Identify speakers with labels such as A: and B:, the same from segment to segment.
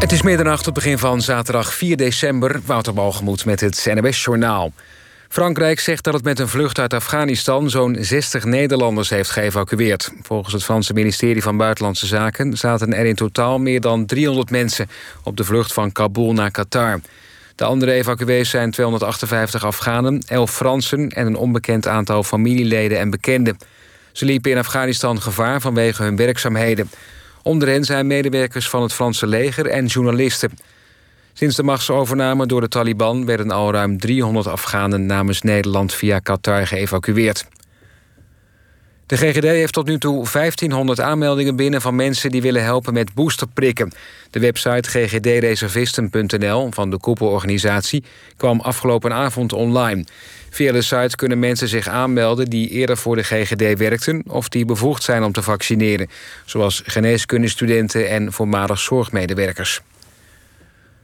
A: Het is middernacht op begin van zaterdag 4 december. Wouter met het NWS-journaal. Frankrijk zegt dat het met een vlucht uit Afghanistan... zo'n 60 Nederlanders heeft geëvacueerd. Volgens het Franse ministerie van Buitenlandse Zaken... zaten er in totaal meer dan 300 mensen... op de vlucht van Kabul naar Qatar. De andere evacuees zijn 258 Afghanen, 11 Fransen... en een onbekend aantal familieleden en bekenden. Ze liepen in Afghanistan gevaar vanwege hun werkzaamheden... Onder hen zijn medewerkers van het Franse leger en journalisten. Sinds de machtsovername door de Taliban werden al ruim 300 Afghanen namens Nederland via Qatar geëvacueerd. De GGD heeft tot nu toe 1500 aanmeldingen binnen van mensen die willen helpen met boosterprikken. De website ggdreservisten.nl van de koepelorganisatie kwam afgelopen avond online. Via de site kunnen mensen zich aanmelden die eerder voor de GGD werkten of die bevoegd zijn om te vaccineren, zoals geneeskundestudenten en voormalig zorgmedewerkers.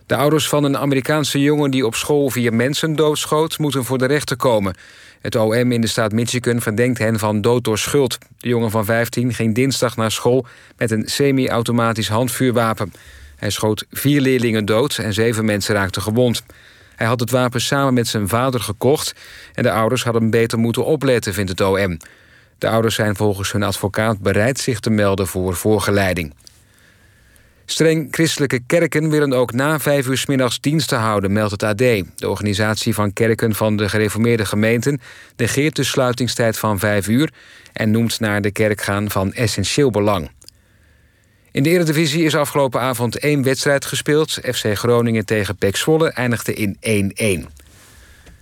A: De ouders van een Amerikaanse jongen die op school vier mensen doodschoot, moeten voor de rechter komen. Het OM in de staat Michigan verdenkt hen van dood door schuld. De jongen van 15 ging dinsdag naar school met een semi-automatisch handvuurwapen. Hij schoot vier leerlingen dood en zeven mensen raakten gewond. Hij had het wapen samen met zijn vader gekocht en de ouders hadden beter moeten opletten, vindt het OM. De ouders zijn volgens hun advocaat bereid zich te melden voor voorgeleiding. Streng christelijke kerken willen ook na vijf uur middags diensten houden, meldt het AD. De organisatie van kerken van de gereformeerde gemeenten negeert de sluitingstijd van vijf uur en noemt naar de kerk gaan van essentieel belang. In de Eredivisie is afgelopen avond één wedstrijd gespeeld. FC Groningen tegen PEC Zwolle eindigde in 1-1.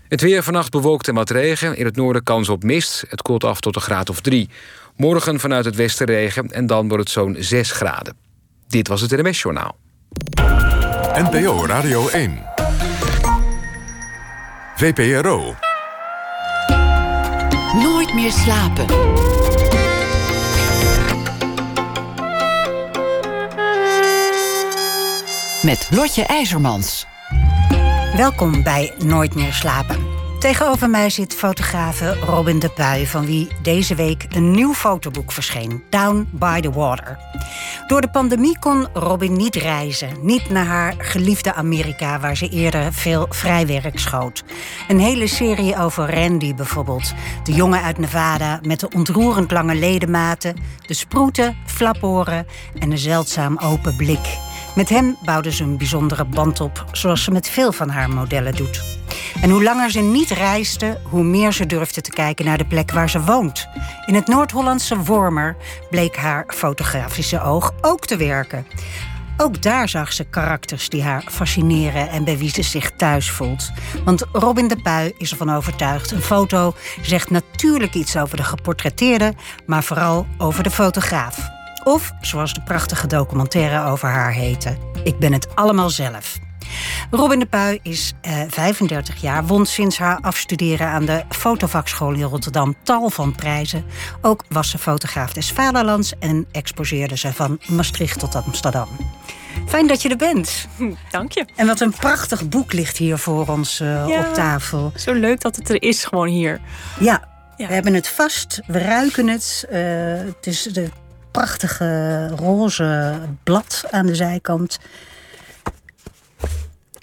A: Het weer vannacht bewolkt en wat regen. In het noorden kans op mist. Het koelt af tot een graad of drie. Morgen vanuit het westen regen en dan wordt het zo'n 6 graden. Dit was het NMS Journaal.
B: NPO Radio 1. VPRO.
C: Nooit meer slapen. Met Lotje IJzermans.
D: Welkom bij Nooit meer slapen. Tegenover mij zit fotografe Robin de Puy, van wie deze week een nieuw fotoboek verscheen, Down by the Water. Door de pandemie kon Robin niet reizen, niet naar haar geliefde Amerika, waar ze eerder veel vrijwerk schoot. Een hele serie over Randy bijvoorbeeld, de jongen uit Nevada met de ontroerend lange ledematen, de sproeten, flaporen en een zeldzaam open blik. Met hem bouwde ze een bijzondere band op, zoals ze met veel van haar modellen doet. En hoe langer ze niet reisde, hoe meer ze durfde te kijken naar de plek waar ze woont. In het Noord-Hollandse Wormer bleek haar fotografische oog ook te werken. Ook daar zag ze karakters die haar fascineren en bij wie ze zich thuis voelt. Want Robin de Puy is ervan overtuigd: een foto zegt natuurlijk iets over de geportretteerde, maar vooral over de fotograaf. Of, zoals de prachtige documentaire over haar heette, Ik ben het allemaal zelf. Robin de Puy is eh, 35 jaar, won sinds haar afstuderen aan de fotovakschool in Rotterdam tal van prijzen. Ook was ze fotograaf des Vaderlands en exposeerde ze van Maastricht tot Amsterdam. Fijn dat je er bent.
E: Dank je.
D: En wat een prachtig boek ligt hier voor ons uh,
E: Ja.
D: op tafel.
E: Zo leuk dat het er is, gewoon hier.
D: Ja,
E: Ja.
D: we hebben het vast, we ruiken het. Eh, het is de prachtige roze blad aan de zijkant.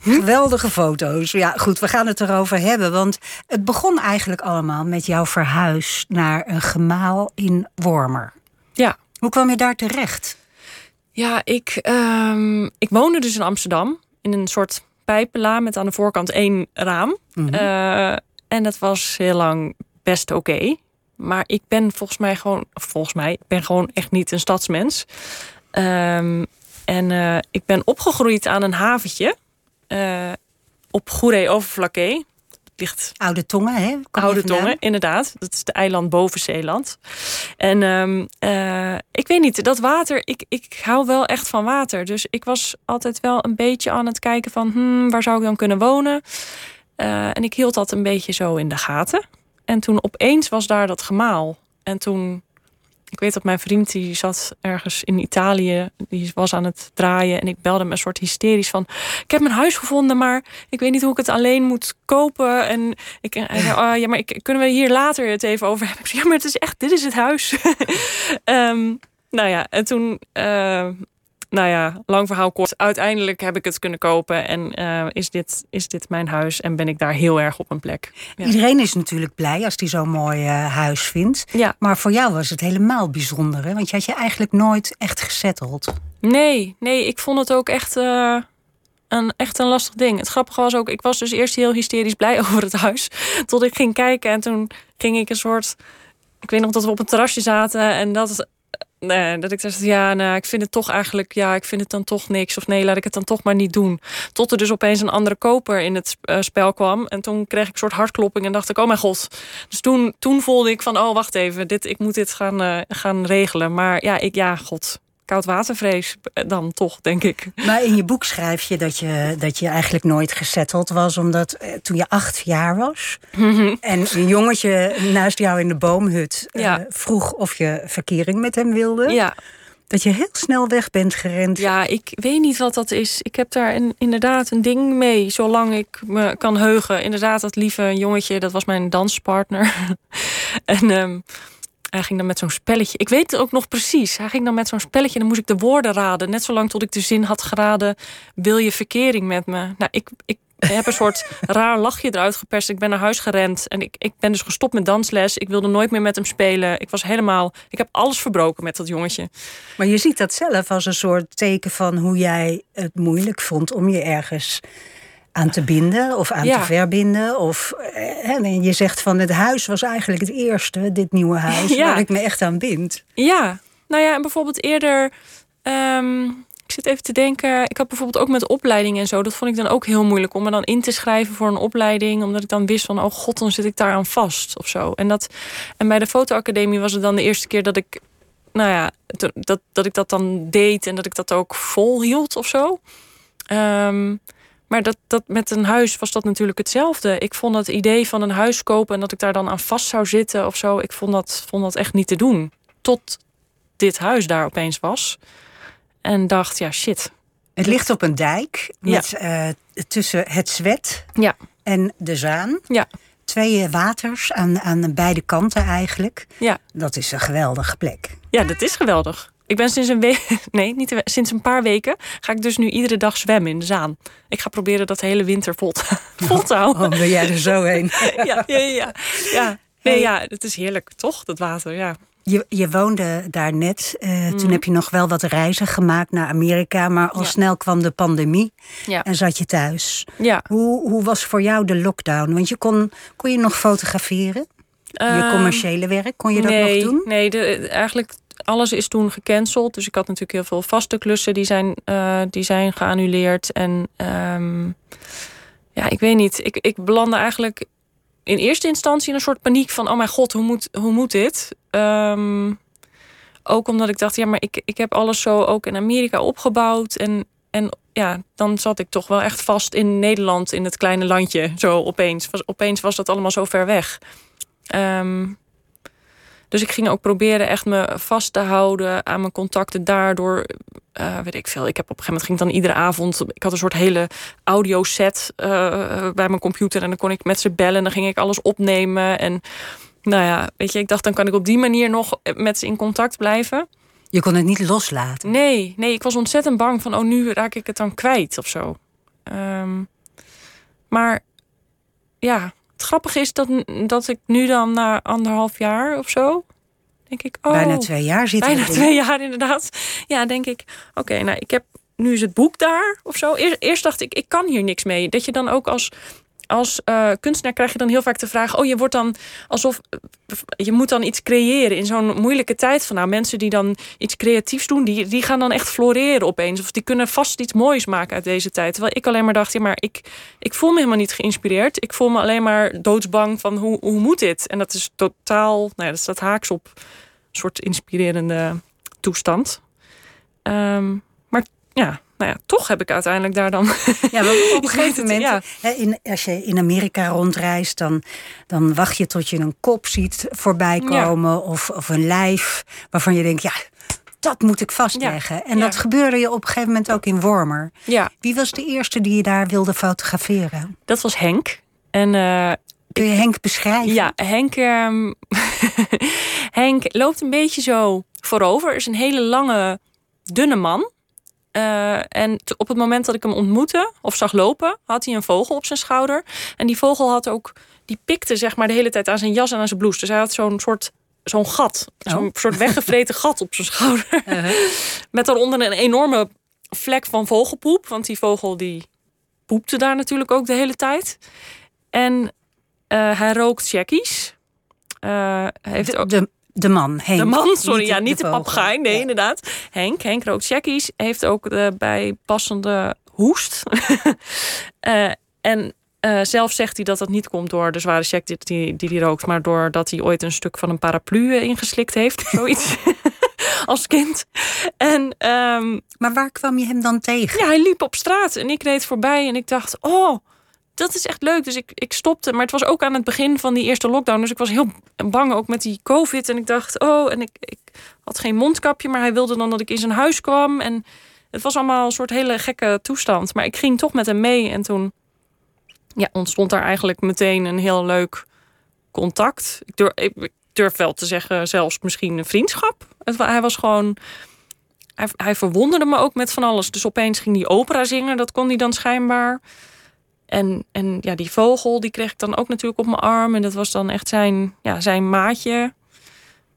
D: Geweldige foto's. Ja, goed, we gaan het erover hebben. Want het begon eigenlijk allemaal met jouw verhuis naar een gemaal in Wormer.
E: Ja,
D: Hoe kwam je daar terecht?
E: ja ik, ehm, ik woonde dus in Amsterdam. In een soort pijpenla met aan de voorkant één raam. Eh, en dat was heel lang best oké. Maar ik ben volgens mij gewoon... Volgens mij, ben gewoon echt niet een stadsmens. Ehm, en eh, ik ben opgegroeid aan een haventje. eh, op Goeree Overflakkee. Ligt
D: Oude tongen, hè?
E: Oude? Tongen, inderdaad. Dat is de eiland boven Zeeland. En ehm, eh, ik weet niet, dat water, ik, ik hou wel echt van water. Dus ik was altijd wel een beetje aan het kijken van... Hmm, waar zou ik dan kunnen wonen? En ik hield dat een beetje zo in de gaten. En toen opeens was daar dat gemaal. En toen... Ik weet dat mijn vriend die zat ergens in Italië, die was aan het draaien en ik belde me een soort hysterisch van: ik heb mijn huis gevonden, maar ik weet niet hoe ik het alleen moet kopen. En ik oh, ja, maar ik, kunnen we hier later het even over hebben? Ja, maar het is echt, dit is het huis. Ehm, nou ja, en toen eh, nou ja, lang verhaal kort. Uiteindelijk heb ik het kunnen kopen en eh, is, dit, is dit mijn huis en ben ik daar heel erg op een plek. Ja.
D: Iedereen is natuurlijk blij als hij zo'n mooi uh, huis vindt.
E: Ja.
D: Maar voor jou was het helemaal bijzonder, hè? want je had je eigenlijk nooit echt gezetteld.
E: Nee, nee, ik vond het ook echt, uh, een, echt een lastig ding. Het grappige was ook, ik was dus eerst heel hysterisch blij over het huis. Tot ik ging kijken en toen ging ik een soort... Ik weet nog dat we op een terrasje zaten en dat nee, dat ik dacht, ja, nou, ik vind het toch eigenlijk, ja, ik vind het dan toch niks. Of nee, laat ik het dan toch maar niet doen. Tot er dus opeens een andere koper in het uh, spel kwam. En toen kreeg ik een soort hartklopping en dacht ik, oh mijn god. Dus toen, toen voelde ik van, oh wacht even, dit, ik moet dit gaan, uh, gaan regelen. Maar ja, ik, ja, god, koudwatervrees dan toch, denk ik.
D: Maar in je boek schrijf je dat je, dat je eigenlijk nooit gesetteld was... omdat eh, toen je acht jaar was... en een jongetje naast jou in de boomhut
E: Ja.
D: eh, vroeg of je verkering met hem wilde...
E: Ja,
D: dat je heel snel weg bent gerend.
E: ja, ik weet niet wat dat is. Ik heb daar een, inderdaad een ding mee, zolang ik me kan heugen. Inderdaad, dat lieve jongetje, dat was mijn danspartner. en ehm, hij ging dan met zo'n spelletje. Ik weet het ook nog precies. Hij ging dan met zo'n spelletje. Dan moest ik de woorden raden. Net zolang tot ik de zin had geraden. Wil je verkering met me? Nou, ik, ik heb een soort raar lachje eruit geperst. Ik ben naar huis gerend. En ik, ik ben dus gestopt met dansles. Ik wilde nooit meer met hem spelen. Ik was helemaal. Ik heb alles verbroken met dat jongetje.
D: Maar je ziet dat zelf als een soort teken van hoe jij het moeilijk vond om je ergens aan te binden of aan
E: Ja.
D: te verbinden. Of eh, en je zegt van het huis was eigenlijk het eerste, dit nieuwe huis,
E: Ja.
D: waar ik me echt aan bind.
E: Ja, nou ja, en bijvoorbeeld eerder. ehm, ik zit even te denken. Ik had bijvoorbeeld ook met opleiding en zo. Dat vond ik dan ook heel moeilijk om me dan in te schrijven voor een opleiding. Omdat ik dan wist van, oh god, dan zit ik daar aan vast of zo. En, dat, en bij de fotoacademie was het dan de eerste keer dat ik. Nou ja, dat, dat, dat ik dat dan deed en dat ik dat ook volhield of zo. Ehm, maar dat, dat met een huis was dat natuurlijk hetzelfde. Ik vond het idee van een huis kopen en dat ik daar dan aan vast zou zitten of zo. Ik vond dat, vond dat echt niet te doen. Tot dit huis daar opeens was. En dacht, ja, shit.
D: Het ligt op een dijk met, eh, tussen het Zwet
E: Ja.
D: en de Zaan.
E: Ja.
D: Twee eh, waters aan, aan beide kanten eigenlijk.
E: Ja.
D: Dat is een geweldige plek.
E: Ja, dat is geweldig. Ik ben sinds een week, nee, niet we- sinds een paar weken ga ik dus nu iedere dag zwemmen in de Zaan. Ik ga proberen dat de hele winter vol te, vol te houden.
D: Oh, ben jij er zo heen?
E: Ja, ja, ja. ja. Nee, ja, het is heerlijk, toch? Dat water, ja.
D: Je, je woonde daar net. eh, Toen heb je nog wel wat reizen gemaakt naar Amerika. Maar al
E: Mm. Ja.
D: snel kwam de pandemie
E: Ja.
D: en zat je thuis.
E: Ja.
D: Hoe, hoe was voor jou de lockdown? Want je kon, kon je nog fotograferen? je
E: Ehm,
D: commerciële werk, kon je dat
E: nee,
D: nog doen?
E: Nee, de, eigenlijk alles is toen gecanceld. Dus ik had natuurlijk heel veel vaste klussen die zijn, eh, die zijn geannuleerd. En ehm, ja, ik weet niet. Ik, ik belandde eigenlijk in eerste instantie in een soort paniek van... oh mijn god, hoe moet, hoe moet dit? Ehm, ook omdat ik dacht, ja, maar ik, ik heb alles zo ook in Amerika opgebouwd. En, en ja, dan zat ik toch wel echt vast in Nederland, in het kleine landje. Zo opeens. Was, opeens was dat allemaal zo ver weg. Ehm, dus ik ging ook proberen echt me vast te houden aan mijn contacten daardoor. eh weet ik veel. Ik heb op een gegeven moment ging ik dan iedere avond. Ik had een soort hele audio set eh, bij mijn computer en dan kon ik met ze bellen. En dan ging ik alles opnemen. En nou ja, weet je, ik dacht dan kan ik op die manier nog met ze in contact blijven.
D: Je kon het niet loslaten.
E: Nee, nee, ik was ontzettend bang van, oh, nu raak ik het dan kwijt of zo. Ehm, maar ja, het grappige is dat, dat ik nu dan na anderhalf jaar of zo, denk ik, oh,
D: Bijna twee jaar zit
E: bijna
D: erin.
E: twee jaar inderdaad. Ja, denk ik, oké, nou, ik heb nu is het boek daar of zo. Eerst, eerst dacht ik, ik kan hier niks mee. Dat je dan ook als als eh, kunstenaar krijg je dan heel vaak de vraag: oh, je wordt dan alsof je moet dan iets creëren in zo'n moeilijke tijd. Van nou, mensen die dan iets creatiefs doen, die, die gaan dan echt floreren opeens. Of die kunnen vast iets moois maken uit deze tijd. Terwijl ik alleen maar dacht: ja, maar ik, ik voel me helemaal niet geïnspireerd. Ik voel me alleen maar doodsbang van hoe, hoe moet dit? En dat is totaal, nou ja, dat staat haaks op een soort inspirerende toestand. Ehm, maar ja, nou ja, toch heb ik uiteindelijk daar dan.
D: Ja, op een gegeven moment,
E: ja.
D: in, als je in Amerika rondreist, dan, dan wacht je tot je een kop ziet voorbij komen. Of, of een lijf waarvan je denkt, ja, dat moet ik vastleggen. En
E: ja.
D: dat gebeurde je op een gegeven moment ook in Wormer.
E: Ja,
D: Wie was de eerste die je daar wilde fotograferen?
E: dat was Henk. En eh,
D: Kun je Henk beschrijven?
E: Ja, Henk, ehm, Henk loopt een beetje zo voorover. Is een hele lange, dunne man. Uh, en op het moment dat ik hem ontmoette of zag lopen, had hij een vogel op zijn schouder. En die vogel had ook, die pikte zeg maar de hele tijd aan zijn jas en aan zijn blouse. Dus hij had zo'n soort zo'n gat, zo'n oh. soort weggevreten gat op zijn schouder. Uh-huh. Met daaronder een enorme vlek van vogelpoep, want die vogel die poepte daar natuurlijk ook de hele tijd. En uh, hij rookt checkies.
D: Uh, heeft ook... de, de man, Henk.
E: De man, sorry, ja, niet de, de papegaai. Nee, inderdaad. Henk, Henk rookt checkies. Heeft ook de bijpassende hoest. uh, en uh, zelf zegt hij dat dat niet komt door de zware check die, die, die hij rookt, maar doordat hij ooit een stuk van een paraplu ingeslikt heeft. Zoiets. Als kind. En, um,
D: maar waar kwam je hem dan tegen?
E: Ja, hij liep op straat en ik reed voorbij en ik dacht, oh, dat is echt leuk. Dus ik, ik stopte. Maar het was ook aan het begin van die eerste lockdown. Dus ik was heel bang ook met die COVID. En ik dacht, oh, en ik, ik had geen mondkapje. Maar hij wilde dan dat ik in zijn huis kwam. En het was allemaal een soort hele gekke toestand. Maar ik ging toch met hem mee. En toen ja, ontstond daar eigenlijk meteen een heel leuk contact. Ik durf, ik durf wel te zeggen, zelfs misschien een vriendschap. Het, hij was gewoon. Hij, hij verwonderde me ook met van alles. Dus opeens ging hij opera zingen. Dat kon hij dan schijnbaar. En, en ja, die vogel, die kreeg ik dan ook natuurlijk op mijn arm. En dat was dan echt zijn, ja, zijn maatje.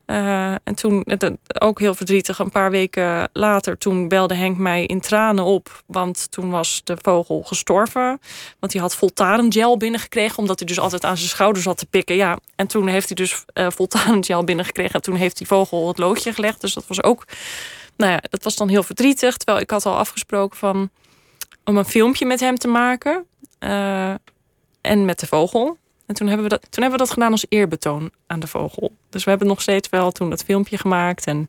E: Uh, en toen, het, ook heel verdrietig, een paar weken later... toen belde Henk mij in tranen op. Want toen was de vogel gestorven. Want hij had voltarengel binnengekregen... omdat hij dus altijd aan zijn schouders zat te pikken. Ja, en toen heeft hij dus uh, voltarengel binnengekregen. En toen heeft die vogel het loodje gelegd. Dus dat was ook... Nou ja, dat was dan heel verdrietig. Terwijl ik had al afgesproken van... om een filmpje met hem te maken. Uh, en met de vogel. En toen hebben, we dat, toen hebben we dat gedaan als eerbetoon aan de vogel. Dus we hebben nog steeds wel toen dat filmpje gemaakt. En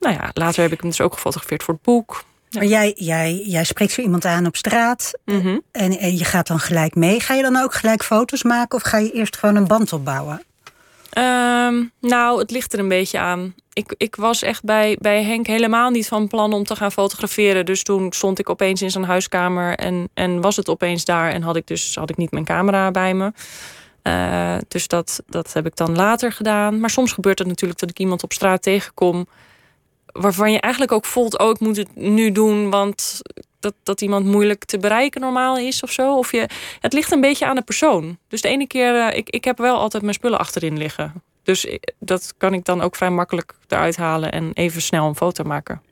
E: nou ja, later heb ik hem dus ook gefotografeerd voor het boek.
D: Maar jij, jij, jij spreekt zo iemand aan op straat mhm. en, en je gaat dan gelijk mee. Ga je dan ook gelijk foto's maken of ga je eerst gewoon een band opbouwen?
E: Ehm, nou, het ligt er een beetje aan. Ik, ik was echt bij, bij Henk helemaal niet van plan om te gaan fotograferen. Dus toen stond ik opeens in zijn huiskamer en, en was het opeens daar. En had ik dus had ik niet mijn camera bij me. Uh, dus dat, dat heb ik dan later gedaan. Maar soms gebeurt het natuurlijk dat ik iemand op straat tegenkom. Waarvan je eigenlijk ook voelt, oh, ik moet het nu doen, want dat, dat iemand moeilijk te bereiken normaal is of zo. Of je, het ligt een beetje aan de persoon. Dus de ene keer, uh, ik, ik heb wel altijd mijn spullen achterin liggen. Dus dat kan ik dan ook vrij makkelijk eruit halen en even snel een foto maken.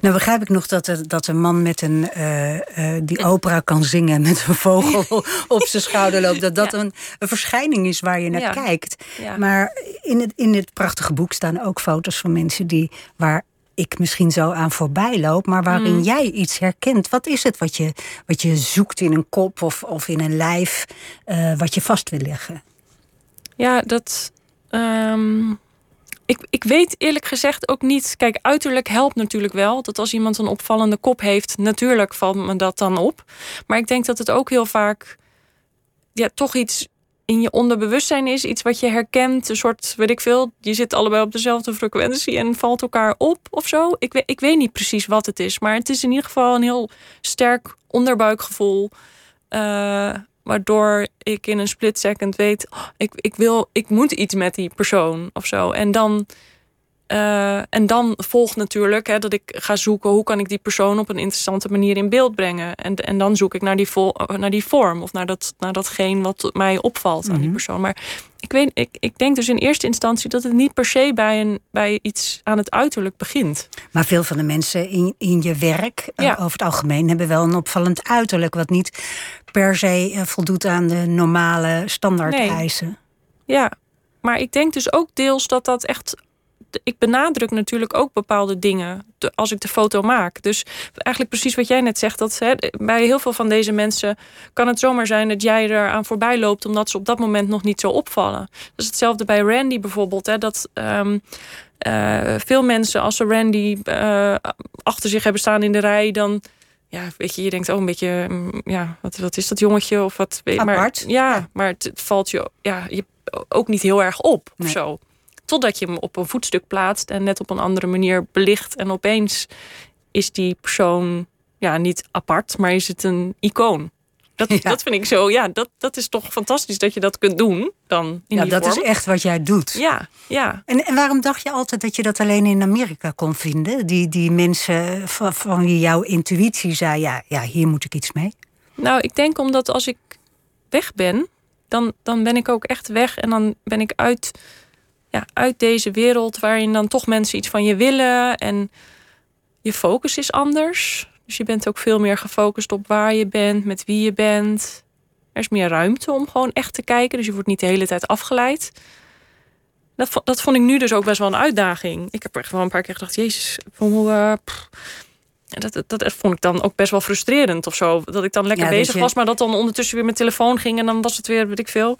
D: Nou begrijp ik nog dat, er, dat een man met een, uh, die opera kan zingen met een vogel op zijn schouder loopt. Dat dat een, een verschijning is waar je naar kijkt. Maar in het, in het prachtige boek staan ook foto's van mensen die waar ik misschien zo aan voorbij loop, maar waarin mhm. jij iets herkent. Wat is het wat je, wat je zoekt in een kop of, of in een lijf, uh, wat je vast wil leggen?
E: Ja, dat. Um, ik, ik weet eerlijk gezegd ook niet. Kijk, uiterlijk helpt natuurlijk wel. Dat als iemand een opvallende kop heeft, natuurlijk valt me dat dan op. Maar ik denk dat het ook heel vaak ja, toch iets in je onderbewustzijn is. Iets wat je herkent. Een soort, weet ik veel. Je zit allebei op dezelfde frequentie en valt elkaar op of zo. Ik weet, ik weet niet precies wat het is. Maar het is in ieder geval een heel sterk onderbuikgevoel. Uh, waardoor ik in een split second weet, oh, ik, ik wil, ik moet iets met die persoon of zo. En dan, uh, en dan volgt natuurlijk hè, dat ik ga zoeken hoe kan ik die persoon op een interessante manier in beeld brengen. En, en dan zoek ik naar die, vol, naar die vorm of naar, dat, naar datgene wat mij opvalt aan die mhm. persoon. Maar ik, weet, ik, ik denk dus in eerste instantie dat het niet per se bij, een, bij iets aan het uiterlijk begint.
D: Maar veel van de mensen in, in je werk, eh, over het algemeen, hebben wel een opvallend uiterlijk. Wat niet per se eh, voldoet aan de normale standaard eisen.
E: Ja, maar ik denk dus ook deels dat dat echt ik benadruk natuurlijk ook bepaalde dingen als ik de foto maak. Dus eigenlijk precies wat jij net zegt. Dat hè, bij heel veel van deze mensen kan het zomaar zijn dat jij er aan voorbij loopt. omdat ze op dat moment nog niet zo opvallen. Dat is hetzelfde bij Randy bijvoorbeeld. Hè, dat. Um, uh, veel mensen, als ze Randy uh, achter zich hebben staan in de rij, dan ja, weet je, je denkt ook oh, een beetje, mm, ja, wat, wat is dat jongetje of wat?
D: Apart.
E: Maar, ja, maar het valt je, ja, je ook niet heel erg op of zo. Totdat je hem op een voetstuk plaatst en net op een andere manier belicht. En opeens is die persoon ja, niet apart, maar is het een icoon. Dat,
D: Ja.
E: dat vind ik zo, ja, dat, dat is toch fantastisch dat je dat kunt doen dan in
D: Ja,
E: die
D: dat
E: vorm.
D: is echt wat jij doet.
E: Ja, ja.
D: En, en waarom dacht je altijd dat je dat alleen in Amerika kon vinden? Die, die mensen van, van wie jouw intuïtie zei: ja, ja, hier moet ik iets mee.
E: Nou, ik denk omdat als ik weg ben, dan, dan ben ik ook echt weg. En dan ben ik uit, ja, uit deze wereld waarin dan toch mensen iets van je willen. En je focus is anders. Dus je bent ook veel meer gefocust op waar je bent, met wie je bent. Er is meer ruimte om gewoon echt te kijken. Dus je wordt niet de hele tijd afgeleid. Dat, dat vond ik nu dus ook best wel een uitdaging. Ik heb echt wel een paar keer gedacht, jezus, hoe... En dat, dat, dat vond ik dan ook best wel frustrerend of zo. Dat ik dan lekker
D: Ja,
E: bezig
D: je-
E: was, maar dat dan ondertussen weer mijn telefoon ging. En dan was het weer, weet ik veel,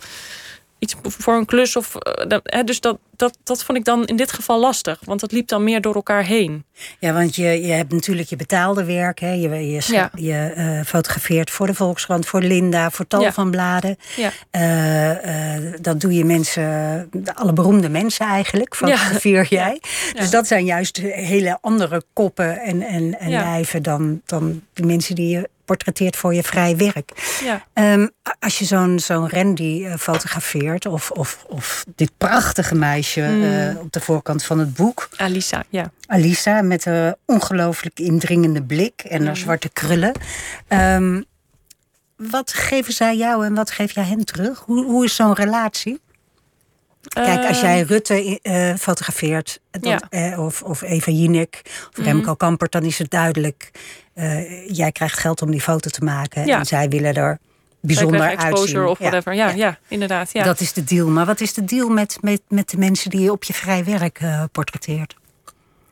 E: iets voor een klus. Of, eh, hè, dus dat, dat, dat vond ik dan in dit geval lastig. Want dat liep dan meer door elkaar heen.
D: Ja, want je, je hebt natuurlijk je betaalde werk. Hè? Je, je,
E: Ja.
D: je eh, fotografeert voor de Volkskrant, voor Linda, voor tal
E: Ja.
D: van bladen.
E: Ja.
D: Eh, dat doe je mensen, alle beroemde mensen eigenlijk, fotografeer jij. Dus dat zijn juist hele andere koppen en, en, en lijven dan, dan de mensen die je portretteert voor je vrij werk.
E: Ja.
D: Ehm, als je zo'n zo'n Randy eh, fotografeert, of, of, of dit prachtige meisje
E: Mm.
D: eh, op de voorkant van het boek,
E: Alisa, ja.
D: Alisa met een ongelooflijk indringende blik en haar zwarte krullen. Ehm, wat geven zij jou en wat geef jij hen terug? Hoe, hoe is zo'n relatie? Kijk, als jij Rutte eh, fotografeert, dan,
E: Ja.
D: eh, of, of Eva Jinek, of Remco Kampert, dan is het duidelijk. Eh, jij krijgt geld om die foto te maken
E: Ja.
D: en zij willen er bijzonder
E: exposure
D: uitzien.
E: of whatever. Ja, ja. inderdaad. Ja.
D: Dat is de deal. Maar wat is de deal met, met, met de mensen die je op je vrij werk eh, portretteert?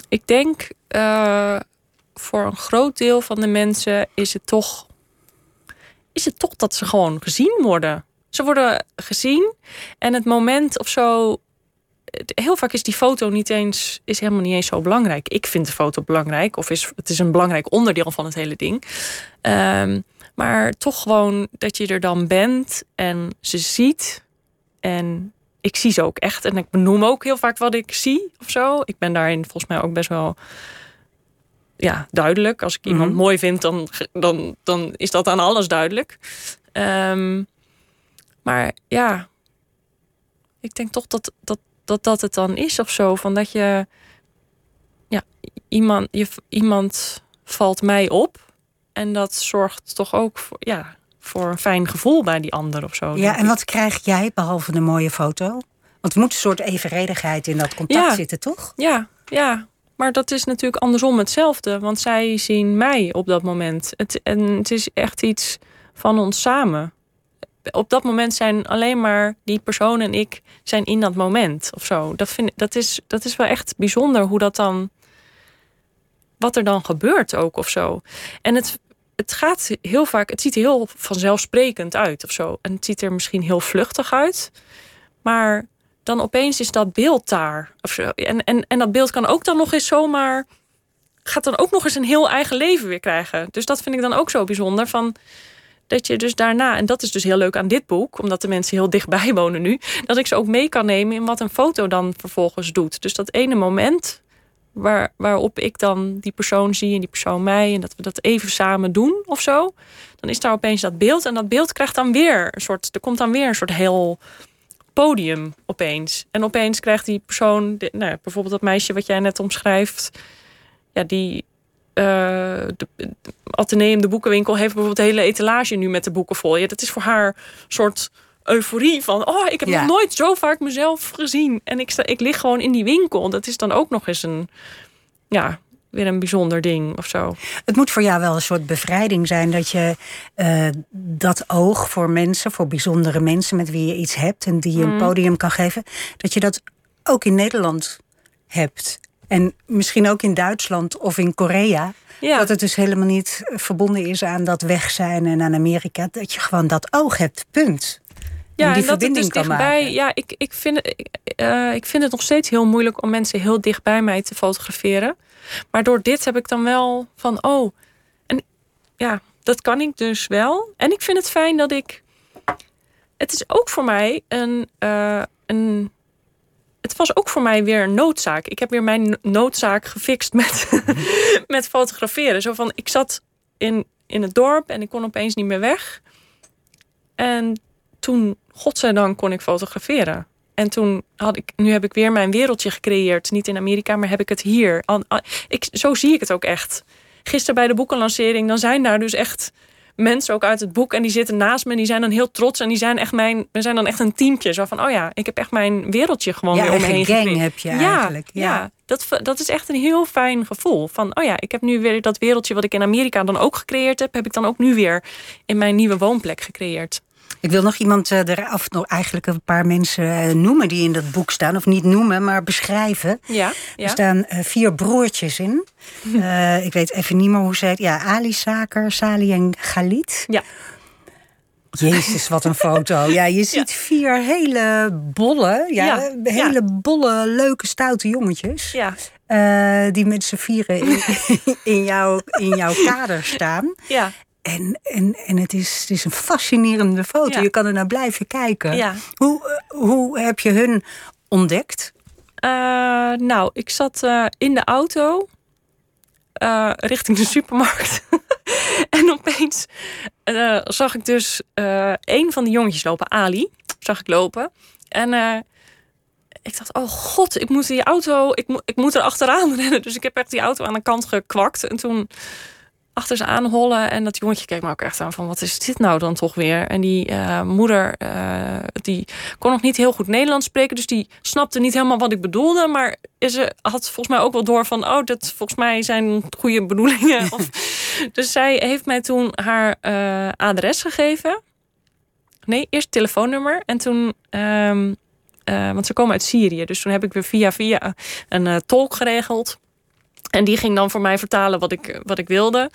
E: Ik denk eh, voor een groot deel van de mensen is het toch, is het toch dat ze gewoon gezien worden. Ze worden gezien en het moment of zo. Heel vaak is die foto niet eens, is helemaal niet eens zo belangrijk. Ik vind de foto belangrijk, of is, het is een belangrijk onderdeel van het hele ding. Ehm, maar toch gewoon dat je er dan bent en ze ziet. En ik zie ze ook echt. En ik benoem ook heel vaak wat ik zie of zo. Ik ben daarin volgens mij ook best wel ja, duidelijk. Als ik iemand
D: Mhm.
E: mooi vind, dan, dan, dan is dat aan alles duidelijk. Ehm, maar ja, ik denk toch dat dat, dat dat het dan is of zo. Van dat je, ja, iemand, je, iemand valt mij op. En dat zorgt toch ook voor, ja, voor een fijn gevoel bij die ander of zo.
D: Ja, en wat krijg jij behalve de mooie foto? Want er moet een soort evenredigheid in dat contact
E: Ja.
D: zitten, toch?
E: Ja, ja. Maar dat is natuurlijk andersom hetzelfde. Want zij zien mij op dat moment. Het, en het is echt iets van ons samen. Op dat moment zijn alleen maar die persoon en ik zijn in dat moment of zo. Dat, vind, dat, is, dat is wel echt bijzonder hoe dat dan. Wat er dan gebeurt ook of zo. En het, het gaat heel vaak. Het ziet er heel vanzelfsprekend uit of zo. En het ziet er misschien heel vluchtig uit. Maar dan opeens is dat beeld daar. Of zo. En, en, en dat beeld kan ook dan nog eens zomaar. gaat dan ook nog eens een heel eigen leven weer krijgen. Dus dat vind ik dan ook zo bijzonder. Van dat je dus daarna, en dat is dus heel leuk aan dit boek, omdat de mensen heel dichtbij wonen nu, dat ik ze ook mee kan nemen in wat een foto dan vervolgens doet. Dus dat ene moment waar, waarop ik dan die persoon zie en die persoon mij, en dat we dat even samen doen of zo, dan is daar opeens dat beeld. En dat beeld krijgt dan weer een soort, er komt dan weer een soort heel podium opeens. En opeens krijgt die persoon, nou, bijvoorbeeld dat meisje wat jij net omschrijft, ja, die de, de Atheneum, de boekenwinkel, heeft bijvoorbeeld de hele etalage nu met de boeken vol. Ja, dat is voor haar een soort euforie van, oh, ik heb
D: Ja.
E: nog nooit zo vaak mezelf gezien. En ik, sta, ik lig gewoon in die winkel. Dat is dan ook nog eens een, ja, weer een bijzonder ding of zo.
D: Het moet voor jou wel een soort bevrijding zijn dat je eh, dat oog voor mensen, voor bijzondere mensen met wie je iets hebt en die je
E: Mhm.
D: een podium kan geven, dat je dat ook in Nederland hebt. En misschien ook in Duitsland of in Korea.
E: Ja.
D: Dat het dus helemaal niet verbonden is aan dat weg zijn en aan Amerika. Dat je gewoon dat oog hebt, punt.
E: Ja,
D: en die
E: en dat het
D: verbinding
E: dus
D: kan
E: dichtbij.
D: maken.
E: Ja, ik, ik, vind, ik, eh, ik vind het nog steeds heel moeilijk om mensen heel dicht bij mij te fotograferen. Maar door dit heb ik dan wel van, oh, en ja, dat kan ik dus wel. En ik vind het fijn dat ik. Het is ook voor mij een. eh, een het was ook voor mij weer een noodzaak. Ik heb weer mijn noodzaak gefixt met, met fotograferen. Zo van, ik zat in, in het dorp en ik kon opeens niet meer weg. En toen, godzijdank, kon ik fotograferen. En toen had ik, nu heb ik weer mijn wereldje gecreëerd. Niet in Amerika, maar heb ik het hier. Ik, zo zie ik het ook echt. Gisteren bij de boekenlancering, dan zijn daar dus echt mensen ook uit het boek. En die zitten naast me en die zijn dan heel trots. En die zijn echt mijn, we zijn dan echt een teampje. Zo van, oh ja, ik heb echt mijn wereldje gewoon
D: ja,
E: weer om me heen
D: gang heb je eigenlijk.
E: Ja, ja, dat, dat is echt een heel fijn gevoel. Van, oh ja, ik heb nu weer dat wereldje wat ik in Amerika dan ook gecreëerd heb. Heb ik dan ook nu weer in mijn nieuwe woonplek gecreëerd.
D: Ik wil nog iemand uh, er af, nog eigenlijk een paar mensen eh, noemen die in dat boek staan. Of niet noemen, maar beschrijven.
E: Ja,
D: Er staan uh, vier broertjes in. ik weet even niet meer hoe ze heet. Ja, Ali Saker, Sali en Galit.
E: Ja.
D: Jezus, wat een foto. Ja, je ziet vier hele bolle, ja, ja. hele bolle, leuke, stoute jongetjes.
E: Ja.
D: Uh, die met z'n vieren in, in, jouw, in jouw kader staan.
E: Ja.
D: En, en, en het, is, het is een fascinerende foto.
E: Ja.
D: Je kan er naar blijven kijken.
E: Ja.
D: Hoe, hoe heb je hun ontdekt?
E: Uh, nou, ik zat uh, in de auto uh, richting de supermarkt. en opeens zag ik dus een van de jongetjes lopen, Ali, zag ik lopen. En ik dacht, oh god, ik moet die auto, ik, mo ik moet er achteraan rennen. Dus ik heb echt die auto aan de kant gekwakt. En toen achter ze aanhollen. En dat jongetje keek me ook echt aan van wat is dit nou dan toch weer? En die uh, moeder, uh, die kon nog niet heel goed Nederlands spreken. Dus die snapte niet helemaal wat ik bedoelde. Maar ze had volgens mij ook wel door van... oh, dat volgens mij zijn goede bedoelingen. of, dus zij heeft mij toen haar uh, adres gegeven. Nee, eerst telefoonnummer. En toen... Um, want ze komen uit Syrië. Dus toen heb ik weer via via een tolk geregeld. En die ging dan voor mij vertalen wat ik, wat ik wilde.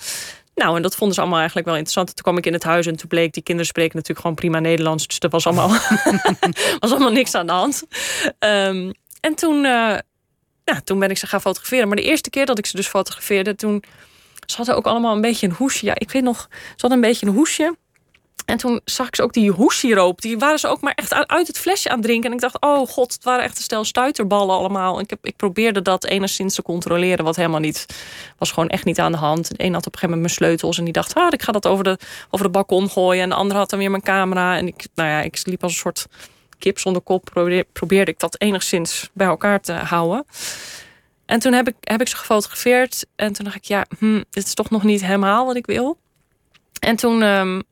E: Nou, en dat vonden ze allemaal eigenlijk wel interessant. Toen kwam ik in het huis en toen bleek... die kinderen spreken natuurlijk gewoon prima Nederlands. Dus er was allemaal, was allemaal niks aan de hand. Um, en toen, ja, toen ben ik ze gaan fotograferen. Maar de eerste keer dat ik ze dus fotografeerde... toen ze ook allemaal een beetje een hoesje. Ja, ik weet nog, ze hadden een beetje een hoesje. En toen zag ik ze ook die hoessiroop. Die waren ze ook maar echt uit het flesje aan het drinken. En ik dacht, oh god, het waren echt een stel stuiterballen allemaal. En ik, heb, ik probeerde dat enigszins te controleren. Wat helemaal niet, was gewoon echt niet aan de hand. De een had op een gegeven moment mijn sleutels. En die dacht, ah, ik ga dat over de, over de balkon gooien. En de andere had dan weer mijn camera. En ik, nou ja, ik liep als een soort kip zonder kop. Probeerde, ik dat enigszins bij elkaar te houden. En toen heb ik, heb ik ze gefotografeerd. En toen dacht ik, ja, hm, dit is toch nog niet helemaal wat ik wil. En toen... Um,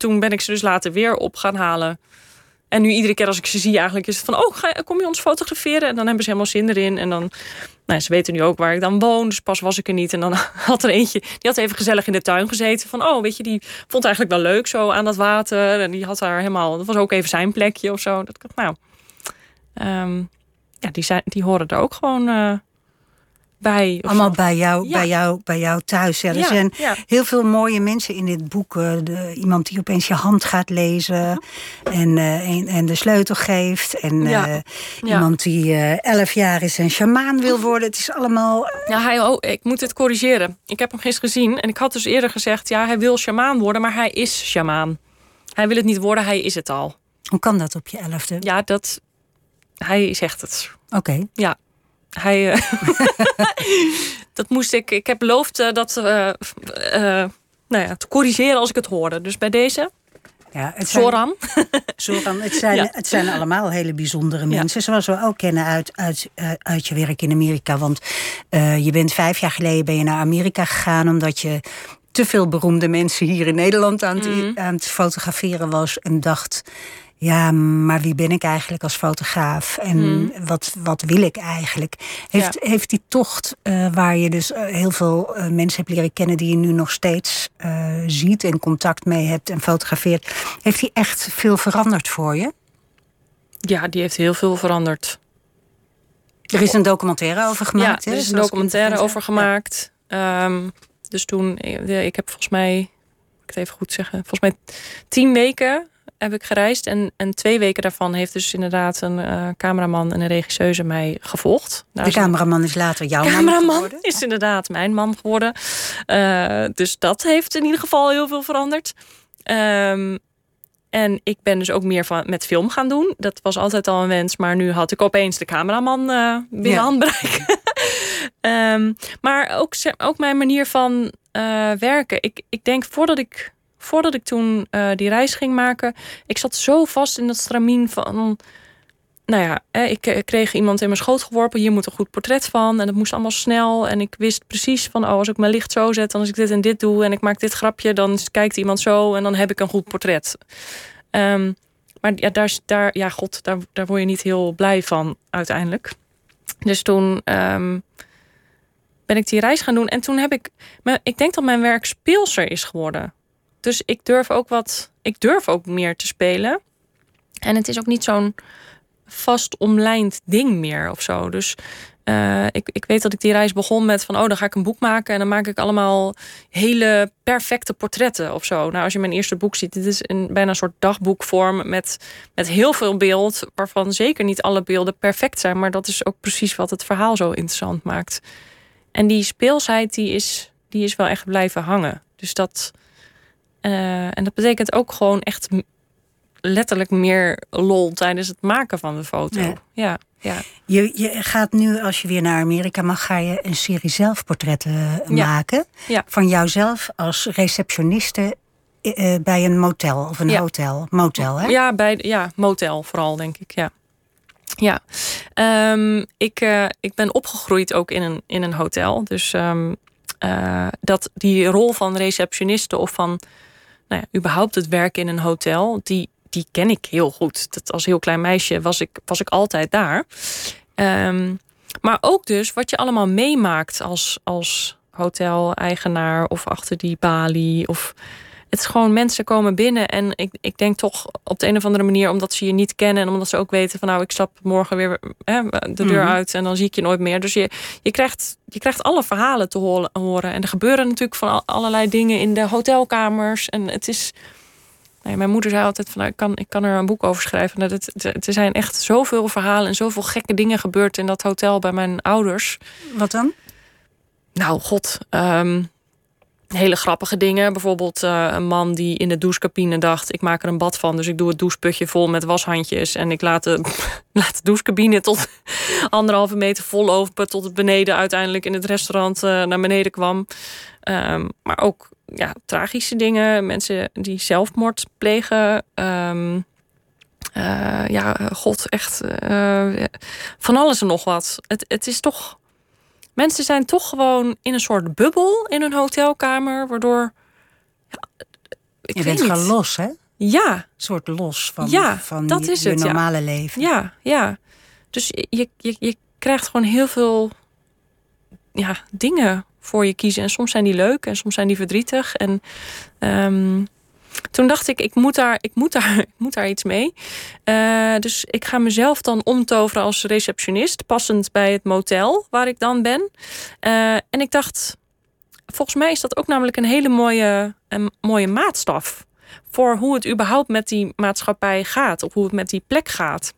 E: toen ben ik ze dus later weer op gaan halen. En nu iedere keer als ik ze zie, eigenlijk is het van: oh, ga, kom je ons fotograferen? En dan hebben ze helemaal zin erin. En dan, nou, ze weten nu ook waar ik dan woon. Dus pas was ik er niet. En dan had er eentje, die had even gezellig in de tuin gezeten. Van: oh, weet je, die vond eigenlijk wel leuk zo aan dat water. En die had daar helemaal, dat was ook even zijn plekje of zo. Dat nou, um, ja, die, zijn, die horen er ook gewoon. Uh, bij.
D: Allemaal bij jou, ja. bij, jou, bij jou thuis. Ja, er
E: ja,
D: zijn heel veel mooie mensen in dit boek. De, iemand die opeens je hand gaat lezen en, uh, en, en, de sleutel geeft. En uh, iemand die uh, elf jaar is en shamaan wil worden. Het is allemaal...
E: Ja, hij, oh, ik moet het corrigeren. Ik heb hem gisteren gezien en ik had dus eerder gezegd... ja, hij wil shamaan worden, maar hij is shamaan. Hij wil het niet worden, hij is het al.
D: Hoe kan dat op je elfde?
E: Ja, dat... Hij zegt het.
D: Oké. Okay.
E: Ja, hij, uh, dat moest ik. Ik heb beloofd uh, dat uh, nou ja, te corrigeren als ik het hoorde. Dus bij deze.
D: Ja, het. Zijn, Soran, het zijn, ja. het zijn allemaal hele bijzondere mensen. Ja. Zoals we ook kennen uit, uit, uit je werk in Amerika. Want je bent vijf jaar geleden ben je naar Amerika gegaan omdat je te veel beroemde mensen hier in Nederland aan het,
E: Mhm.
D: aan het fotograferen was. En dacht, ja, maar wie ben ik eigenlijk als fotograaf? En
E: Hmm.
D: wat, wat wil ik eigenlijk? Heeft, heeft die tocht, uh, waar je dus uh, heel veel uh, mensen hebt leren kennen... die je nu nog steeds ziet en contact mee hebt en fotografeert... heeft die echt veel veranderd voor je?
E: Ja, die heeft heel veel veranderd.
D: Er is een documentaire over gemaakt,
E: Ja, er is een documentaire over gemaakt. Ja. Um, dus toen, ik heb volgens mij... Ik het even goed zeggen. Volgens mij tien weken heb ik gereisd. En, en twee weken daarvan heeft dus inderdaad een uh, cameraman en een regisseuse mij gevolgd.
D: Daar de cameraman is later jouw
E: man
D: geworden?
E: is inderdaad mijn man geworden. Uh, dus dat heeft in ieder geval heel veel veranderd. Um, en ik ben dus ook meer van, met film gaan doen. Dat was altijd al een wens. Maar nu had ik opeens de cameraman uh, binnen ja. handbereik. um, maar ook, ook mijn manier van werken. Ik, ik denk voordat ik voordat ik toen eh, die reis ging maken, ik zat zo vast in dat stramien van. Nou ja, ik kreeg iemand in mijn schoot geworpen. Hier moet een goed portret van. En het moest allemaal snel. En ik wist precies van, oh, als ik mijn licht zo zet, dan als ik dit en dit doe en ik maak dit grapje, dan kijkt iemand zo en dan heb ik een goed portret. Um, maar ja, daar, daar, ja, god, daar, daar word je niet heel blij van uiteindelijk. Dus toen ehm, ben ik die reis gaan doen. En toen heb ik, ik denk dat mijn werk speelser is geworden. Dus ik durf ook wat, ik durf ook meer te spelen. En het is ook niet zo'n vast omlijnd ding meer of zo. Dus uh, ik, ik weet dat ik die reis begon met van, oh, dan ga ik een boek maken en dan maak ik allemaal hele perfecte portretten of zo. Nou, als je mijn eerste boek ziet, dit is een bijna een soort dagboekvorm met, met heel veel beeld, waarvan zeker niet alle beelden perfect zijn, maar dat is ook precies wat het verhaal zo interessant maakt. En die speelsheid, die is, die is wel echt blijven hangen. Dus dat, uh, en dat betekent ook gewoon echt letterlijk meer lol tijdens het maken van de foto. ja. Ja.
D: Je, je gaat nu, als je weer naar Amerika mag, ga je een serie zelfportretten maken. Ja. Van jouzelf als receptioniste eh, eh, bij een motel of een hotel. Motel, hè?
E: Ja, bij, ja, motel vooral, denk ik. Ja. Ja, um, ik, uh, ik ben opgegroeid ook in een, in een hotel. Dus um, uh, dat die rol van receptioniste of van nou ja, überhaupt het werken in een hotel, die, die ken ik heel goed. Dat als heel klein meisje was ik, was ik altijd daar. Um, maar ook dus wat je allemaal meemaakt als, als hotel-eigenaar of achter die balie. Of het is gewoon mensen komen binnen en ik, ik denk toch op de een of andere manier, omdat ze je niet kennen en omdat ze ook weten van nou, ik stap morgen weer hè, de deur mhm. uit en dan zie ik je nooit meer. Dus je, je, krijgt, je krijgt alle verhalen te horen. En er gebeuren natuurlijk van allerlei dingen in de hotelkamers. En het is Nee, mijn moeder zei altijd van nou, ik, kan, ik kan er een boek over schrijven. Dat het, er zijn echt zoveel verhalen en zoveel gekke dingen gebeurd in dat hotel bij mijn ouders.
D: Wat dan?
E: Nou, god. Um, hele grappige dingen. Bijvoorbeeld uh, een man die in de douchecabine dacht... ik maak er een bad van, dus ik doe het doucheputje vol met washandjes... en ik laat de, laat de douchecabine tot anderhalve meter vol open... tot het beneden uiteindelijk in het restaurant uh, naar beneden kwam. Um, maar ook ja, tragische dingen. Mensen die zelfmoord plegen. Um, uh, ja, god, echt van alles en nog wat. Het, het is toch... Mensen zijn toch gewoon in een soort bubbel in een hotelkamer, waardoor...
D: Ja, ik je bent gewoon los, hè?
E: Ja.
D: Een soort los van, ja, van dat je, is het, normale
E: ja.
D: leven.
E: Ja, ja. Dus je, je, je krijgt gewoon heel veel ja, dingen voor je kiezen. En soms zijn die leuk en soms zijn die verdrietig. En um, toen dacht ik, ik moet daar, ik moet daar, ik moet daar iets mee. Uh, dus ik ga mezelf dan omtoveren als receptionist, passend bij het motel waar ik dan ben. Uh, en ik dacht, volgens mij is dat ook namelijk een hele mooie, een mooie maatstaf voor hoe het überhaupt met die maatschappij gaat, of hoe het met die plek gaat.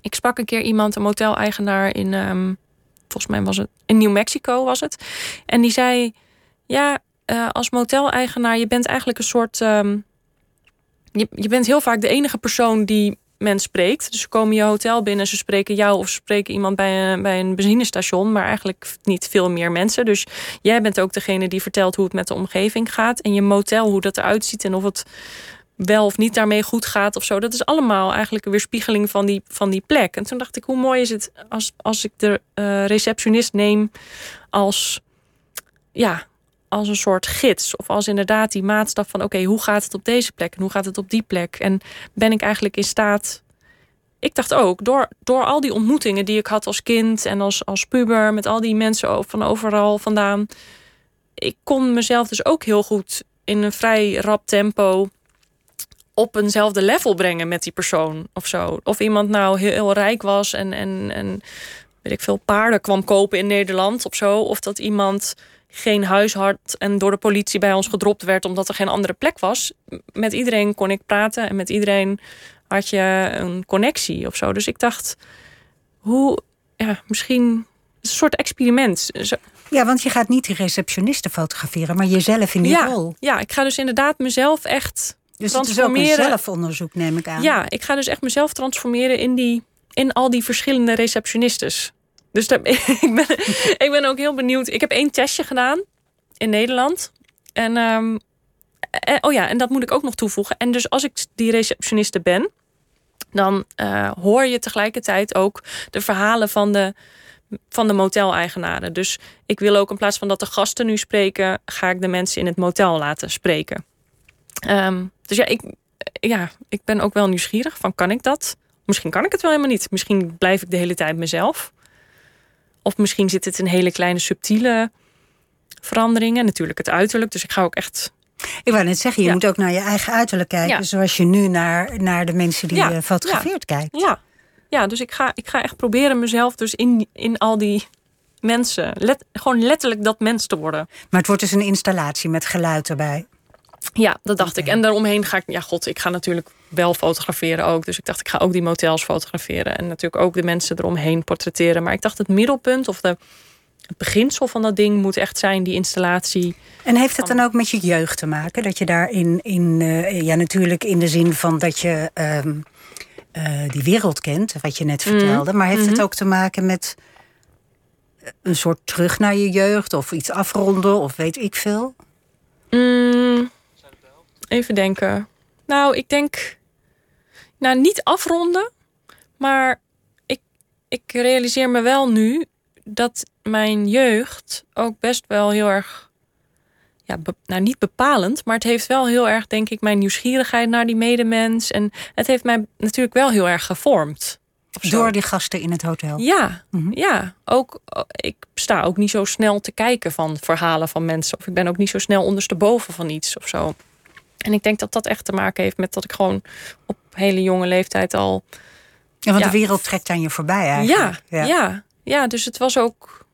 E: Ik sprak een keer iemand, een moteleigenaar in um, volgens mij was het in New Mexico was het. En die zei: Ja, uh, als moteleigenaar, je bent eigenlijk een soort. Um, je, je bent heel vaak de enige persoon die men spreekt. Dus ze komen je hotel binnen, ze spreken jou of ze spreken iemand bij een, bij een benzinestation, maar eigenlijk niet veel meer mensen. Dus jij bent ook degene die vertelt hoe het met de omgeving gaat en je motel, hoe dat eruit ziet en of het wel of niet daarmee goed gaat of zo. Dat is allemaal eigenlijk een weerspiegeling van die, van die plek. En toen dacht ik, hoe mooi is het als, als ik de uh, receptionist neem als, ja, als een soort gids. Of als inderdaad die maatstaf van, oké, hoe gaat het op deze plek en hoe gaat het op die plek? En ben ik eigenlijk in staat. Ik dacht ook, door, door al die ontmoetingen die ik had als kind en als, als puber, met al die mensen van overal vandaan, ik kon mezelf dus ook heel goed in een vrij rap tempo op eenzelfde level brengen met die persoon of zo. Of iemand nou heel, rijk was en, en, en weet ik veel paarden kwam kopen in Nederland of zo. Of dat iemand geen huis had en door de politie bij ons gedropt werd omdat er geen andere plek was. Met iedereen kon ik praten en met iedereen had je een connectie of zo. Dus ik dacht, hoe, ja, misschien een soort experiment.
D: Ja, want je gaat niet die receptionisten fotograferen, maar jezelf in die
E: ja,
D: rol.
E: Ja, ik ga dus inderdaad mezelf echt
D: dus het is ook een zelfonderzoek, neem ik aan.
E: Ja, ik ga dus echt mezelf transformeren in, die, in al die verschillende receptionistes. Dus ik, ben, ik ben ook heel benieuwd. Ik heb één testje gedaan in Nederland. En um, eh, oh ja, en dat moet ik ook nog toevoegen. En dus als ik die receptioniste ben, dan uh, hoor je tegelijkertijd ook de verhalen van de, van de moteleigenaren. Dus ik wil ook in plaats van dat de gasten nu spreken, ga ik de mensen in het motel laten spreken. Um, dus ja ik, ja, ik ben ook wel nieuwsgierig van kan ik dat? Misschien kan ik het wel helemaal niet. Misschien blijf ik de hele tijd mezelf. Of misschien zit het in hele kleine subtiele veranderingen. Natuurlijk het uiterlijk. Dus ik ga ook echt
D: ik wou net zeggen, je moet ook naar je eigen uiterlijk kijken. Zoals je nu naar, naar de mensen die je fotografeert kijkt.
E: Ja. ja, dus ik ga, ik ga echt proberen mezelf dus in, in al die mensen... Let, gewoon letterlijk dat mens te worden.
D: Maar het wordt dus een installatie met geluid erbij.
E: Ja, dat dacht ik. En daaromheen ga ik... Ja, god, ik ga natuurlijk wel fotograferen ook. Dus ik dacht, ik ga ook die motels fotograferen. En natuurlijk ook de mensen eromheen portretteren. Maar ik dacht, het middelpunt of de het beginsel van dat ding moet echt zijn, die installatie.
D: En heeft het dan ook met je jeugd te maken? Dat je daarin, in, uh, ja, natuurlijk in de zin van dat je um, uh, die wereld kent, wat je net mhm. vertelde. Maar heeft het mhm. ook te maken met een soort terug naar je jeugd of iets afronden of weet ik veel?
E: Mm, even denken. Nou, ik denk. Nou, niet afronden, maar ik, ik realiseer me wel nu dat mijn jeugd ook best wel heel erg. Ja, nou niet bepalend, maar het heeft wel heel erg, denk ik, mijn nieuwsgierigheid naar die medemens. En het heeft mij natuurlijk wel heel erg gevormd.
D: Door die gasten in het hotel?
E: Ja, mhm. ja. Ook, ik sta ook niet zo snel te kijken van verhalen van mensen. Of ik ben ook niet zo snel ondersteboven van iets of zo. En ik denk dat dat echt te maken heeft met dat ik gewoon op hele jonge leeftijd al.
D: Ja, want de wereld trekt aan je voorbij eigenlijk.
E: Ja, ja, ja. ja dus het was ook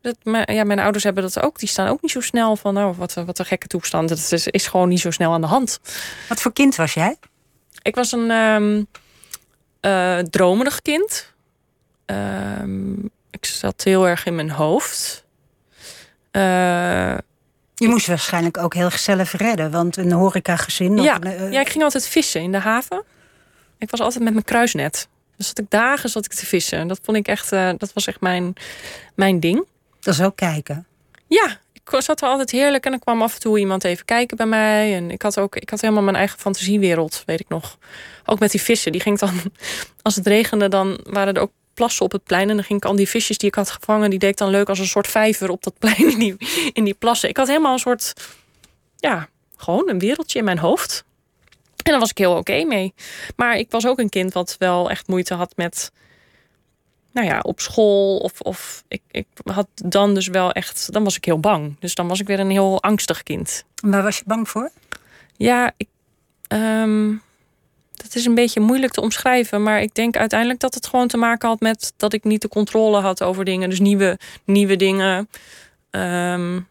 E: dat, ja, mijn ouders hebben dat ook. Die staan ook niet zo snel van, nou, wat, wat een gekke toestand. Dat is, is gewoon niet zo snel aan de hand.
D: Wat voor kind was jij?
E: Ik was een um, uh, dromerig kind. Uh, ik zat heel erg in mijn hoofd.
D: Uh, je moest waarschijnlijk ook heel zelf redden, want een horecagezin...
E: Ja,
D: uh,
E: ja, ik ging altijd vissen in de haven. Ik was altijd met mijn kruisnet. Dus zat ik dagen zat ik te vissen. Dat vond ik echt, dat was echt mijn, mijn ding.
D: Dat is ook kijken.
E: Ja, ik zat er altijd heerlijk en dan kwam af en toe iemand even kijken bij mij. En ik had ook, ik had helemaal mijn eigen fantasiewereld, weet ik nog. Ook met die vissen. Die ging dan, als het regende, dan waren er ook plassen op het plein. En dan ging ik al die visjes die ik had gevangen, die deed ik dan leuk als een soort vijver op dat plein in die, in die plassen. Ik had helemaal een soort, ja, gewoon een wereldje in mijn hoofd. En daar was ik heel oké mee. Maar ik was ook een kind wat wel echt moeite had met nou ja, op school of, of ik, ik had dan dus wel echt, dan was ik heel bang. Dus dan was ik weer een heel angstig kind.
D: Waar was je bang voor?
E: Ja, ik, um, dat is een beetje moeilijk te omschrijven, maar ik denk uiteindelijk dat het gewoon te maken had met dat ik niet de controle had over dingen, dus nieuwe, nieuwe dingen. Um,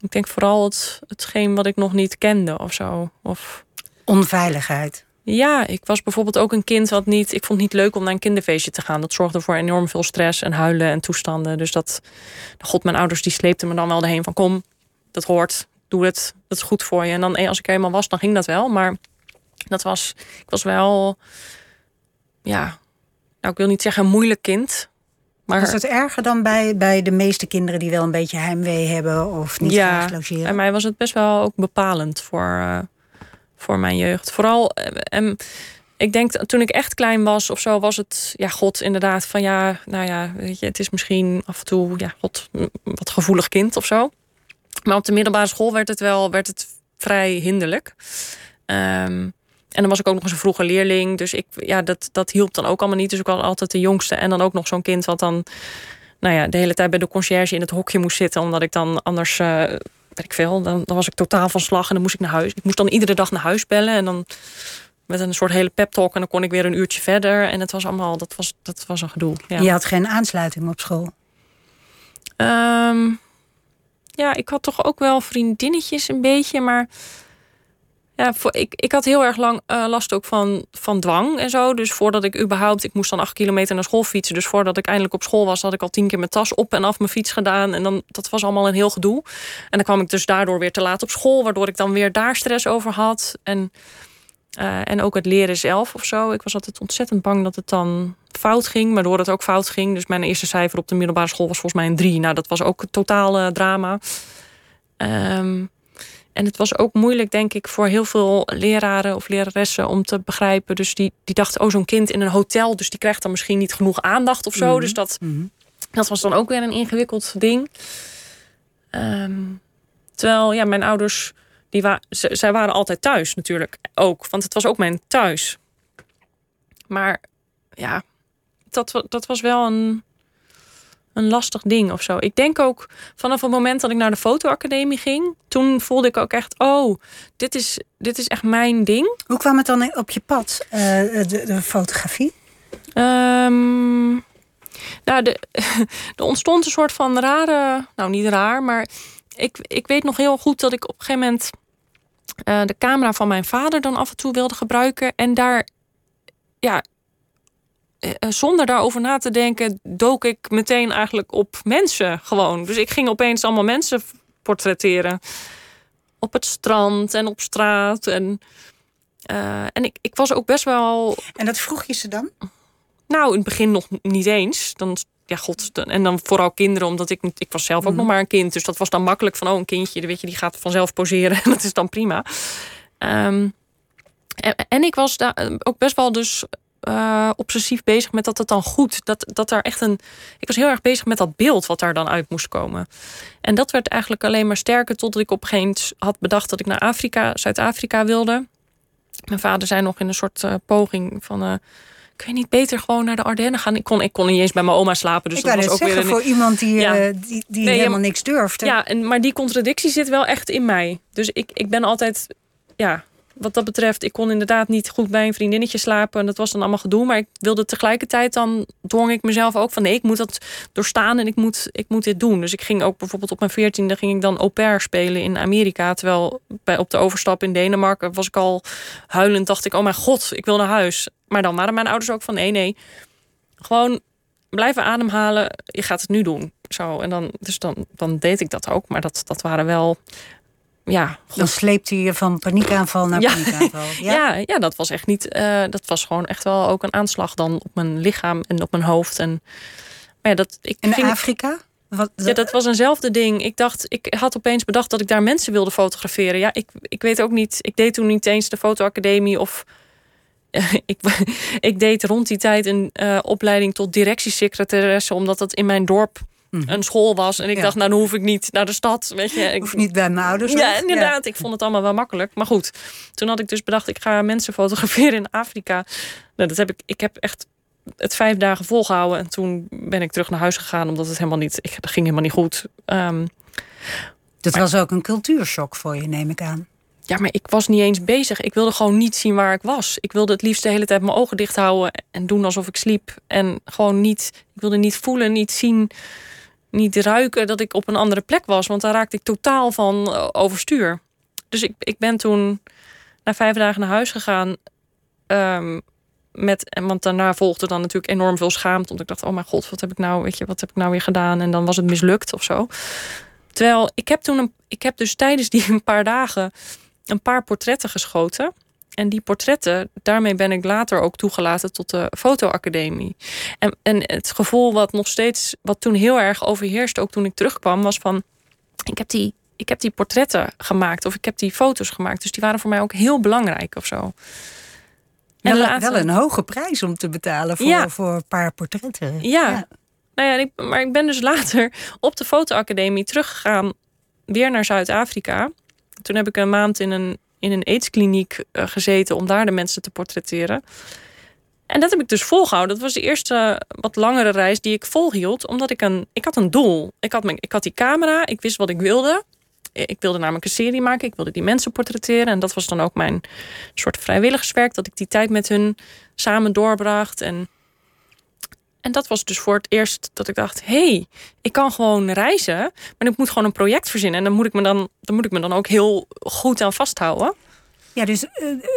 E: ik denk vooral het, hetgeen wat ik nog niet kende of zo. Of...
D: Onveiligheid.
E: Ja, ik was bijvoorbeeld ook een kind wat niet. Ik vond het niet leuk om naar een kinderfeestje te gaan. Dat zorgde voor enorm veel stress en huilen en toestanden. Dus dat. God, mijn ouders die sleepten me dan wel erheen van: kom, dat hoort, doe het, dat is goed voor je. En dan eh, als ik er eenmaal was, dan ging dat wel. Maar dat was. Ik was wel. Ja. Nou, ik wil niet zeggen een moeilijk kind.
D: Maar... Was het erger dan bij, bij de meeste kinderen die wel een beetje heimwee hebben of niet ja, graag logeren?
E: Bij mij was het best wel ook bepalend voor. Uh, voor mijn jeugd. Vooral, en ehm, ik denk toen ik echt klein was of zo, was het, ja, god, inderdaad, van ja, nou ja, weet je, het is misschien af en toe, ja, god, wat gevoelig kind of zo. Maar op de middelbare school werd het wel, werd het vrij hinderlijk. Um, en dan was ik ook nog eens een vroege leerling. Dus ik, ja, dat, dat hielp dan ook allemaal niet. Dus ik was altijd de jongste. En dan ook nog zo'n kind wat dan, nou ja, de hele tijd bij de conciërge in het hokje moest zitten. Omdat ik dan anders uh, weet ik veel, dan, dan was ik totaal van slag en dan moest ik naar huis. Ik moest dan iedere dag naar huis bellen en dan met een soort hele pep talk en dan kon ik weer een uurtje verder. En het was allemaal, dat was, dat was een gedoe.
D: Ja. Je had geen aansluiting op school?
E: Um, ja, ik had toch ook wel vriendinnetjes een beetje, maar ja, ik, ik had heel erg lang uh, last ook van, van dwang en zo. Dus voordat ik überhaupt, ik moest dan acht kilometer naar school fietsen. Dus voordat ik eindelijk op school was, had ik al tien keer mijn tas op en af mijn fiets gedaan. En dan, dat was allemaal een heel gedoe. En dan kwam ik dus daardoor weer te laat op school, waardoor ik dan weer daar stress over had. En, uh, en ook het leren zelf of zo. Ik was altijd ontzettend bang dat het dan fout ging, waardoor het ook fout ging. Dus mijn eerste cijfer op de middelbare school was volgens mij een drie. Nou, dat was ook een totale drama. Um, en het was ook moeilijk, denk ik, voor heel veel leraren of leraressen om te begrijpen. Dus die, die dachten, oh, zo'n kind in een hotel, dus die krijgt dan misschien niet genoeg aandacht of zo.
D: Mhm.
E: Dus dat,
D: Mhm.
E: dat was dan ook weer een ingewikkeld ding. Ehm, terwijl, ja, mijn ouders, die wa ze- zij waren altijd thuis natuurlijk ook. Want het was ook mijn thuis. Maar ja, dat, dat was wel een, een lastig ding of zo. Ik denk ook vanaf het moment dat ik naar de fotoacademie ging, toen voelde ik ook echt, oh, dit is, dit is echt mijn ding.
D: Hoe kwam het dan op je pad, eh, de, de fotografie?
E: Ehm, nou, de, er ontstond een soort van rare, nou niet raar, maar ik, ik weet nog heel goed dat ik op een gegeven moment eh, de camera van mijn vader dan af en toe wilde gebruiken. En daar, ja, zonder daarover na te denken, dook ik meteen eigenlijk op mensen gewoon. Dus ik ging opeens allemaal mensen portretteren. Op het strand en op straat. En, eh, en ik, ik was ook best wel
D: En dat vroeg je ze dan?
E: nou, in het begin nog niet eens. Dan, ja, god. dan- En dan vooral kinderen, omdat ik, ik was zelf ook nog maar een kind. Dus dat was dan makkelijk van, oh, een kindje, weet je, die gaat vanzelf poseren. En dat is dan prima. Ehm, en, en ik was daar eh, ook best wel dus eh, obsessief bezig met dat het dan goed, dat, dat daar echt een, ik was heel erg bezig met dat beeld wat daar dan uit moest komen. En dat werd eigenlijk alleen maar sterker totdat ik op een gegeven moment had bedacht dat ik naar Afrika, Zuid-Afrika wilde. Mijn vader zei nog in een soort eh, poging van, eh, kun je niet beter gewoon naar de Ardennen gaan? Ik kon, ik kon niet eens bij mijn oma slapen, dus
D: ik
E: dat was ook
D: zeggen,
E: weer een,
D: voor iemand die,
E: Ja.
D: eh, die, die
E: Nee,
D: helemaal niks durft. hè?
E: ja, en, maar die contradictie zit wel echt in mij. Dus ik, ik ben altijd, ja, wat dat betreft, ik kon inderdaad niet goed bij een vriendinnetje slapen. En dat was dan allemaal gedoe. Maar ik wilde tegelijkertijd dan, dwong ik mezelf ook van nee, ik moet dat doorstaan en ik moet, ik moet dit doen. Dus ik ging ook bijvoorbeeld op mijn veertiende ging ik dan au pair spelen in Amerika. Terwijl bij, op de overstap in Denemarken was ik al huilend, dacht ik, oh mijn god, ik wil naar huis. Maar dan waren mijn ouders ook van nee, nee, gewoon blijven ademhalen. Je gaat het nu doen. Zo, en dan, dus dan, dan deed ik dat ook. Maar dat, dat waren wel, ja,
D: Dan sleept hij je van paniekaanval naar
E: Ja.
D: paniekaanval. Ja.
E: ja. Ja, dat was echt niet. eh, dat was gewoon echt wel ook een aanslag dan op mijn lichaam en op mijn hoofd. En maar ja, dat ik
D: En
E: ging,
D: Afrika? Wat,
E: ja, dat was eenzelfde ding. Ik dacht, ik had opeens bedacht dat ik daar mensen wilde fotograferen. Ja, ik, ik weet ook niet. Ik deed toen niet eens de fotoacademie of. ik, ik deed rond die tijd een eh, opleiding tot directiesecretaresse, omdat dat in mijn dorp een school was. En ik
D: Ja.
E: dacht, nou, dan hoef ik niet naar de stad. Weet je, ik,
D: hoeft niet bij mijn ouders.
E: ja, inderdaad. Ik vond het allemaal wel makkelijk. Maar goed, toen had ik dus bedacht, ik ga mensen fotograferen in Afrika. Nou, dat heb ik, ik heb echt het vijf dagen volgehouden. En toen ben ik terug naar huis gegaan, omdat het helemaal niet, ik, dat ging helemaal niet goed. Ehm,
D: Dat was ook een cultuurshock voor je, neem ik aan.
E: ja, maar ik was niet eens bezig. Ik wilde gewoon niet zien waar ik was. Ik wilde het liefst de hele tijd mijn ogen dicht houden en doen alsof ik sliep. En gewoon niet, ik wilde niet voelen, niet zien, niet ruiken dat ik op een andere plek was. Want daar raakte ik totaal van eh, overstuur. Dus ik, ik ben toen na vijf dagen naar huis gegaan. ehm, met, want daarna volgde dan natuurlijk enorm veel schaamte. Want ik dacht, oh mijn god, wat heb ik nou, weet je, wat heb ik nou weer gedaan? En dan was het mislukt of zo. Terwijl ik heb toen een, ik heb dus tijdens die een paar dagen een paar portretten geschoten. En die portretten, daarmee ben ik later ook toegelaten tot de fotoacademie. En, en het gevoel wat nog steeds, wat toen heel erg overheerste, ook toen ik terugkwam, was van: ik heb die, ik heb die portretten gemaakt of ik heb die foto's gemaakt. Dus die waren voor mij ook heel belangrijk of zo. En
D: Wel,
E: later-
D: wel een hoge prijs om te betalen voor,
E: Ja.
D: voor een paar portretten.
E: Ja. Nou ja, ik, maar ik ben dus later op de fotoacademie teruggegaan, weer naar Zuid-Afrika. Toen heb ik een maand in een, in een aidskliniek eh, gezeten om daar de mensen te portretteren. En dat heb ik dus volgehouden. Dat was de eerste wat langere reis die ik volhield, omdat ik een, ik had een doel. Ik had, mijn, ik had die camera, ik wist wat ik wilde. Ik wilde namelijk een serie maken, ik wilde die mensen portretteren. En dat was dan ook mijn soort vrijwilligerswerk, dat ik die tijd met hun samen doorbracht. En en dat was dus voor het eerst dat ik dacht: hé, hey, ik kan gewoon reizen, maar ik moet gewoon een project verzinnen. En dan moet ik me dan, dan, moet ik me dan ook heel goed aan vasthouden.
D: Ja, dus eh,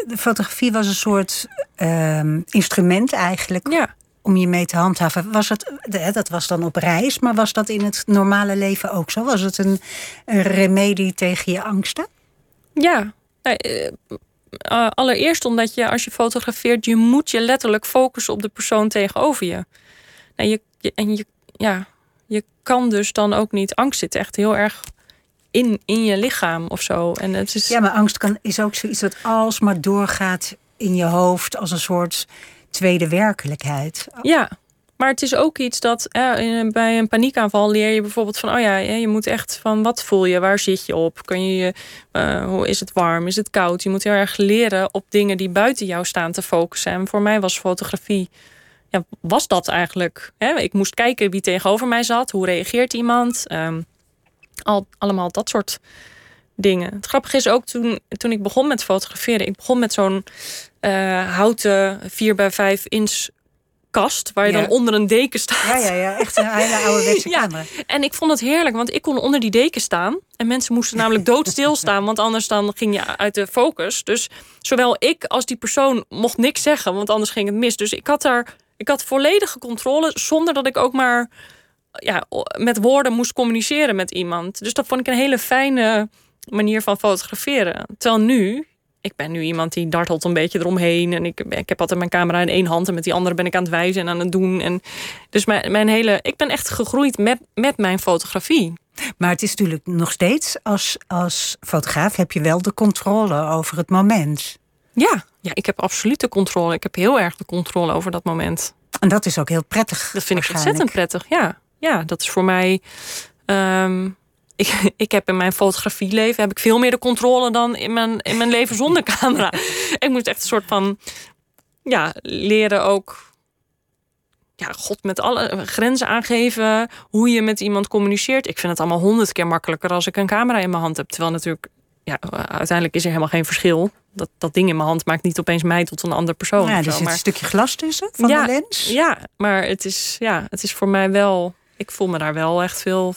D: de fotografie was een soort ehm, instrument eigenlijk
E: Ja.
D: om je mee te handhaven. Was het, dat was dan op reis, maar was dat in het normale leven ook zo? Was het een, een remedie tegen je angsten?
E: Ja. Nou, eh, eh, allereerst omdat je als je fotografeert, je moet je letterlijk focussen op de persoon tegenover je. Nou, je, je- en je, ja, je kan dus dan ook niet. Angst zit echt heel erg in, in je lichaam of zo. En het is...
D: Ja, maar angst kan, is ook zoiets dat alsmaar doorgaat in je hoofd als een soort tweede werkelijkheid.
E: Ja, maar het is ook iets dat bij een paniekaanval leer je bijvoorbeeld van, oh ja, je moet echt van wat voel je, waar zit je op, kun je, uh, hoe is het warm, is het koud? Je moet heel erg leren op dingen die buiten jou staan te focussen. En voor mij was fotografie, ja, was dat eigenlijk. Hè? Ik moest kijken wie tegenover mij zat, hoe reageert iemand, um, al, allemaal dat soort dingen. Het grappige is ook toen, toen ik begon met fotograferen, ik begon met zo'n uh, houten 4 bij 5 inch kast waar je dan onder een deken staat.
D: Ja, ja, ja. echt een hele ouderwetse ja. camera.
E: En ik vond het heerlijk, want ik kon onder die deken staan. En mensen moesten namelijk doodstil staan, want anders dan ging je uit de focus. Dus zowel ik als die persoon mocht niks zeggen, want anders ging het mis. Dus ik had daar, ik had volledige controle zonder dat ik ook maar ja, met woorden moest communiceren met iemand. Dus dat vond ik een hele fijne manier van fotograferen. Terwijl nu, ik ben nu iemand die dartelt een beetje eromheen. En ik, ik heb altijd mijn camera in één hand. En met die andere ben ik aan het wijzen en aan het doen. En dus mijn, mijn hele. Ik ben echt gegroeid met, met mijn fotografie.
D: Maar het is natuurlijk nog steeds, als, als fotograaf heb je wel de controle over het moment.
E: Ja, ja, ik heb absoluut de controle. Ik heb heel erg de controle over dat moment.
D: En dat is ook heel prettig.
E: Dat vind ik ontzettend prettig, ja. Ja, dat is voor mij. Um, ik, ik heb in mijn fotografieleven heb ik veel meer de controle dan in mijn, in mijn leven zonder camera. ik moet echt een soort van ja, leren ook. Ja, god, met alle grenzen aangeven. Hoe je met iemand communiceert. Ik vind het allemaal honderd keer makkelijker als ik een camera in mijn hand heb. Terwijl natuurlijk, ja, uiteindelijk is er helemaal geen verschil. Dat, dat ding in mijn hand maakt niet opeens mij tot een ander persoon.
D: Ja, er zit een stukje glas tussen van
E: ja,
D: de lens.
E: Ja, maar het is, ja, het is voor mij wel. Ik voel me daar wel echt veel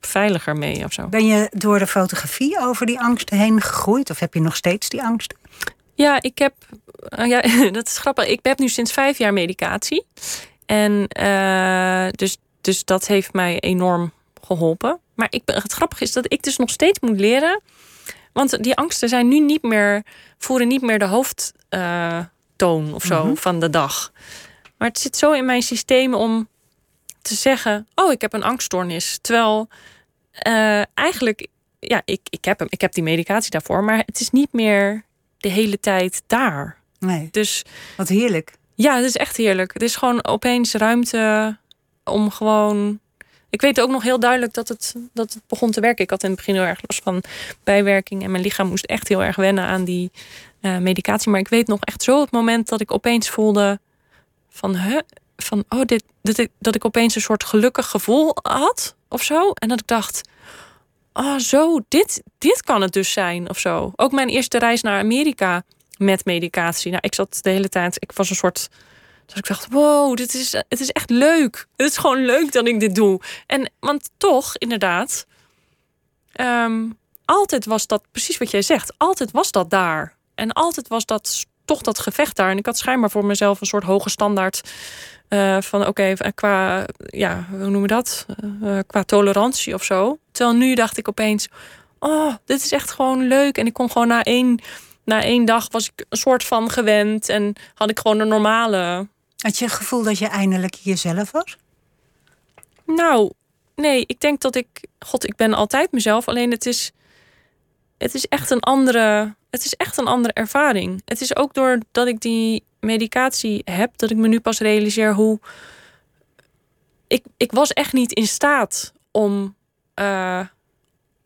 E: veiliger mee of zo.
D: Ben je door de fotografie over die angsten heen gegroeid? Of heb je nog steeds die angsten?
E: Ja, ik heb. Uh, ja, dat is grappig. Ik heb nu sinds vijf jaar medicatie. En uh, dus, dus dat heeft mij enorm geholpen. Maar ik, het grappige is dat ik dus nog steeds moet leren. Want die angsten zijn nu niet meer, voeren niet meer de hoofdtoon uh, of zo mm-hmm. van de dag. Maar het zit zo in mijn systeem om te zeggen: Oh, ik heb een angststoornis. Terwijl uh, eigenlijk, ja, ik, ik, heb hem, ik heb die medicatie daarvoor, maar het is niet meer de hele tijd daar.
D: Nee.
E: Dus,
D: Wat heerlijk.
E: Ja, het is echt heerlijk. Het is gewoon opeens ruimte om gewoon. Ik weet ook nog heel duidelijk dat het, dat het begon te werken. Ik had in het begin heel erg last van bijwerking. En mijn lichaam moest echt heel erg wennen aan die uh, medicatie. Maar ik weet nog echt zo het moment dat ik opeens voelde van... Huh, van oh, dit, ik, dat ik opeens een soort gelukkig gevoel had of zo. En dat ik dacht, oh zo, dit, dit kan het dus zijn of zo. Ook mijn eerste reis naar Amerika met medicatie. Nou, ik zat de hele tijd, ik was een soort... Dus ik dacht, wow, dit is, het is echt leuk. Het is gewoon leuk dat ik dit doe. En, want toch, inderdaad... Um, altijd was dat, precies wat jij zegt, altijd was dat daar. En altijd was dat toch dat gevecht daar. En ik had schijnbaar voor mezelf een soort hoge standaard uh, van oké, okay, qua, ja, hoe noemen we dat? Uh, qua tolerantie of zo. Terwijl nu dacht ik opeens, oh, dit is echt gewoon leuk. En ik kon gewoon na één, na één dag was ik een soort van gewend. En had ik gewoon een normale...
D: Had je het gevoel dat je eindelijk jezelf was?
E: Nou, nee, ik denk dat ik... God, ik ben altijd mezelf. Alleen het is... Het is echt een andere... Het is echt een andere ervaring. Het is ook doordat ik die medicatie heb, dat ik me nu pas realiseer hoe. Ik, ik was echt niet in staat om, uh,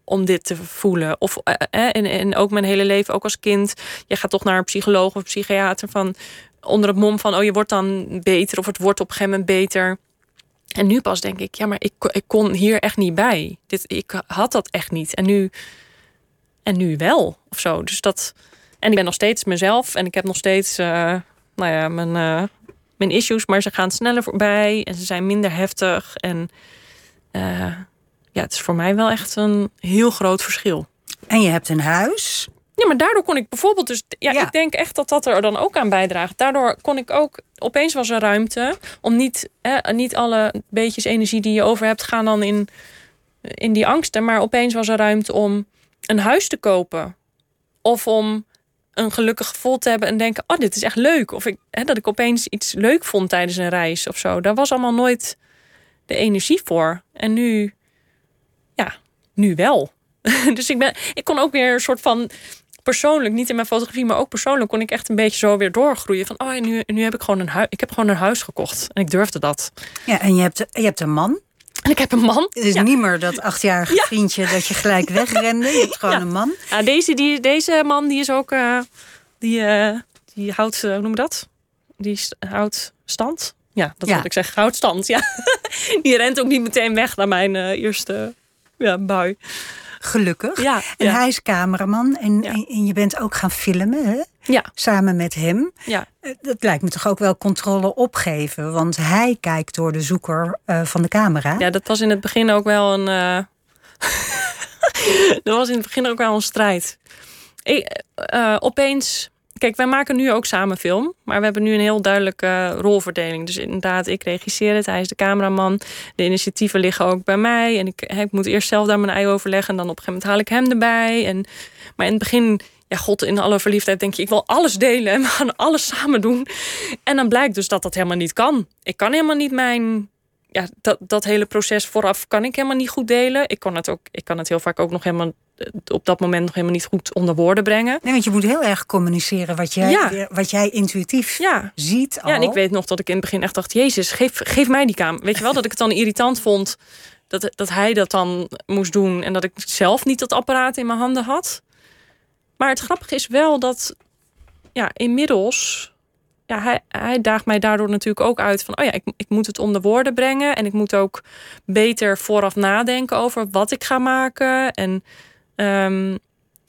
E: om dit te voelen. Of, uh, en, en ook mijn hele leven, ook als kind. Je gaat toch naar een psycholoog of psychiater van onder het mom van, oh je wordt dan beter of het wordt op een gegeven beter. En nu pas denk ik, ja, maar ik, ik kon hier echt niet bij. Dit, ik had dat echt niet. En nu, en nu wel, of zo. Dus dat. En ik ben nog steeds mezelf en ik heb nog steeds uh, nou ja, mijn, uh, mijn issues, maar ze gaan sneller voorbij en ze zijn minder heftig. En uh, ja, het is voor mij wel echt een heel groot verschil.
D: En je hebt een huis.
E: Ja, maar daardoor kon ik bijvoorbeeld dus... Ja, ja, ik denk echt dat dat er dan ook aan bijdraagt. Daardoor kon ik ook... Opeens was er ruimte om niet... Eh, niet alle beetjes energie die je over hebt... gaan dan in, in die angsten. Maar opeens was er ruimte om een huis te kopen. Of om een gelukkig gevoel te hebben en denken: oh, dit is echt leuk. Of ik, hè, dat ik opeens iets leuk vond tijdens een reis of zo. Daar was allemaal nooit de energie voor. En nu, ja, nu wel. dus ik, ben, ik kon ook weer een soort van persoonlijk, niet in mijn fotografie, maar ook persoonlijk, kon ik echt een beetje zo weer doorgroeien. Van, oh, nu, nu heb ik gewoon een huis. Ik heb gewoon een huis gekocht. En ik durfde dat.
D: Ja, en je hebt, je hebt een man.
E: En ik heb een man.
D: Het is
E: ja.
D: niet meer dat achtjarige
E: Ja.
D: vriendje dat je gelijk wegrende. Je hebt gewoon
E: Ja.
D: een man.
E: Ja, deze, die, deze man, die is ook, eh, die, eh, die houdt, eh, hoe noem je dat? Die houdt stand. Ja, dat wil ik zeggen. Houdt stand, ja. die rent ook niet meteen weg naar mijn eerste ja, bui.
D: Gelukkig.
E: Ja,
D: En
E: ja.
D: hij is cameraman. En,
E: Ja.
D: en, je bent ook gaan filmen, hè?
E: Ja,
D: Samen met hem.
E: ja.
D: Eh, Dat lijkt me toch ook wel controle opgeven. Want hij kijkt door de zoeker eh, van de camera.
E: ja, dat was in het begin ook wel een... eh, dat was in het begin ook wel een strijd. Ik, opeens... Kijk, wij maken nu ook samen film. Maar we hebben nu een heel duidelijke rolverdeling. Dus inderdaad, ik regisseer het. Hij is de cameraman. De initiatieven liggen ook bij mij. En ik, ik moet eerst zelf daar mijn ei overleggen. En dan op een gegeven moment haal ik hem erbij. En, maar in het begin... Ja, god, in alle verliefdheid denk je... ik wil alles delen en we gaan alles samen doen. En dan blijkt dus dat dat helemaal niet kan. Ik kan helemaal niet mijn ja, dat, dat hele proces vooraf kan ik helemaal niet goed delen. Ik kan het, ook, ik kan het heel vaak ook nog helemaal eh, op dat moment nog helemaal niet goed onder woorden brengen.
D: Nee, want je moet heel erg communiceren wat jij,
E: Ja.
D: wat jij intuïtief
E: Ja.
D: ziet al.
E: ja, en ik weet nog dat ik in het begin echt dacht: Jezus, geef, geef mij die kamer. Weet je wel, dat ik het dan irritant vond dat, dat hij dat dan moest doen en dat ik zelf niet dat apparaat in mijn handen had. Maar het grappige is wel dat, ja, inmiddels. Ja, hij, hij daagt mij daardoor natuurlijk ook uit van, oh ja, ik, ik moet het onder woorden brengen. En ik moet ook beter vooraf nadenken over wat ik ga maken. En ehm,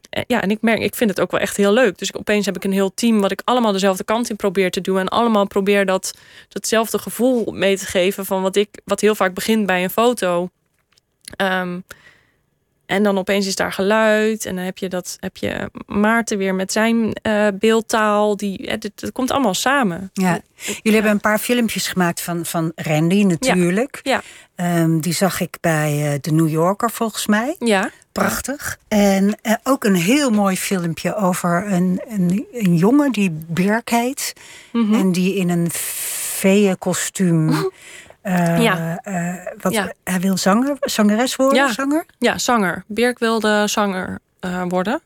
E: eh, ja, en ik merk, ik vind het ook wel echt heel leuk. Dus opeens heb ik een heel team wat ik allemaal dezelfde kant in probeer te doen. En allemaal probeer dat, datzelfde gevoel mee te geven van wat ik, wat heel vaak begint bij een foto. Ehm, en dan opeens is daar geluid. En dan heb je, dat, heb je Maarten weer met zijn eh, beeldtaal. Die, het, het, het komt allemaal samen.
D: Ja. Jullie hebben een paar filmpjes gemaakt van, van Randy natuurlijk.
E: Ja.
D: Ehm, die zag ik bij eh, de New Yorker volgens mij.
E: Ja,
D: Prachtig. En eh, ook een heel mooi filmpje over een, een, een jongen die Birk heet.
E: Mhm.
D: En die in een feeënkostuum...
E: Ja.
D: eh, wat,
E: Ja.
D: Hij wil zanger, zangeres worden,
E: Ja.
D: zanger?
E: ja, zanger. Birk wilde zanger eh, worden.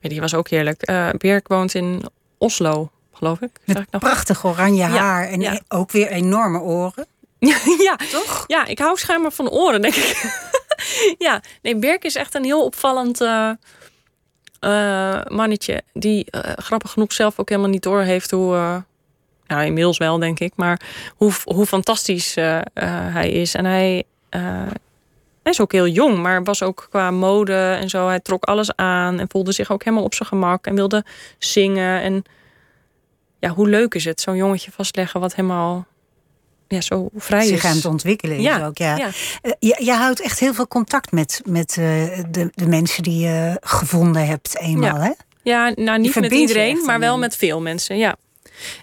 E: Ja, die was ook heerlijk. Eh Birk woont in Oslo, geloof ik. Ik nog?
D: Prachtig oranje haar en
E: ja.
D: ook weer enorme oren.
E: ja,
D: Toch?
E: Ja, ik hou schijnbaar van oren, denk ik. ja, nee, Birk is echt een heel opvallend mannetje. Die grappig genoeg zelf ook helemaal niet door heeft hoe. Nou, inmiddels wel, denk ik. Maar hoe, hoe fantastisch eh, eh, hij is. En hij, eh, hij is ook heel jong, maar was ook qua mode en zo. Hij trok alles aan en voelde zich ook helemaal op zijn gemak. En wilde zingen. En ja, hoe leuk is het, zo'n jongetje vastleggen wat helemaal ja, zo vrij
D: Zich
E: is.
D: aan het ontwikkelen is
E: Ja,
D: ook, ja.
E: ja.
D: Je, je houdt echt heel veel contact met, met de, de mensen die je gevonden hebt eenmaal,
E: Ja.
D: hè?
E: Ja, nou niet met iedereen, maar wel met veel mensen, ja.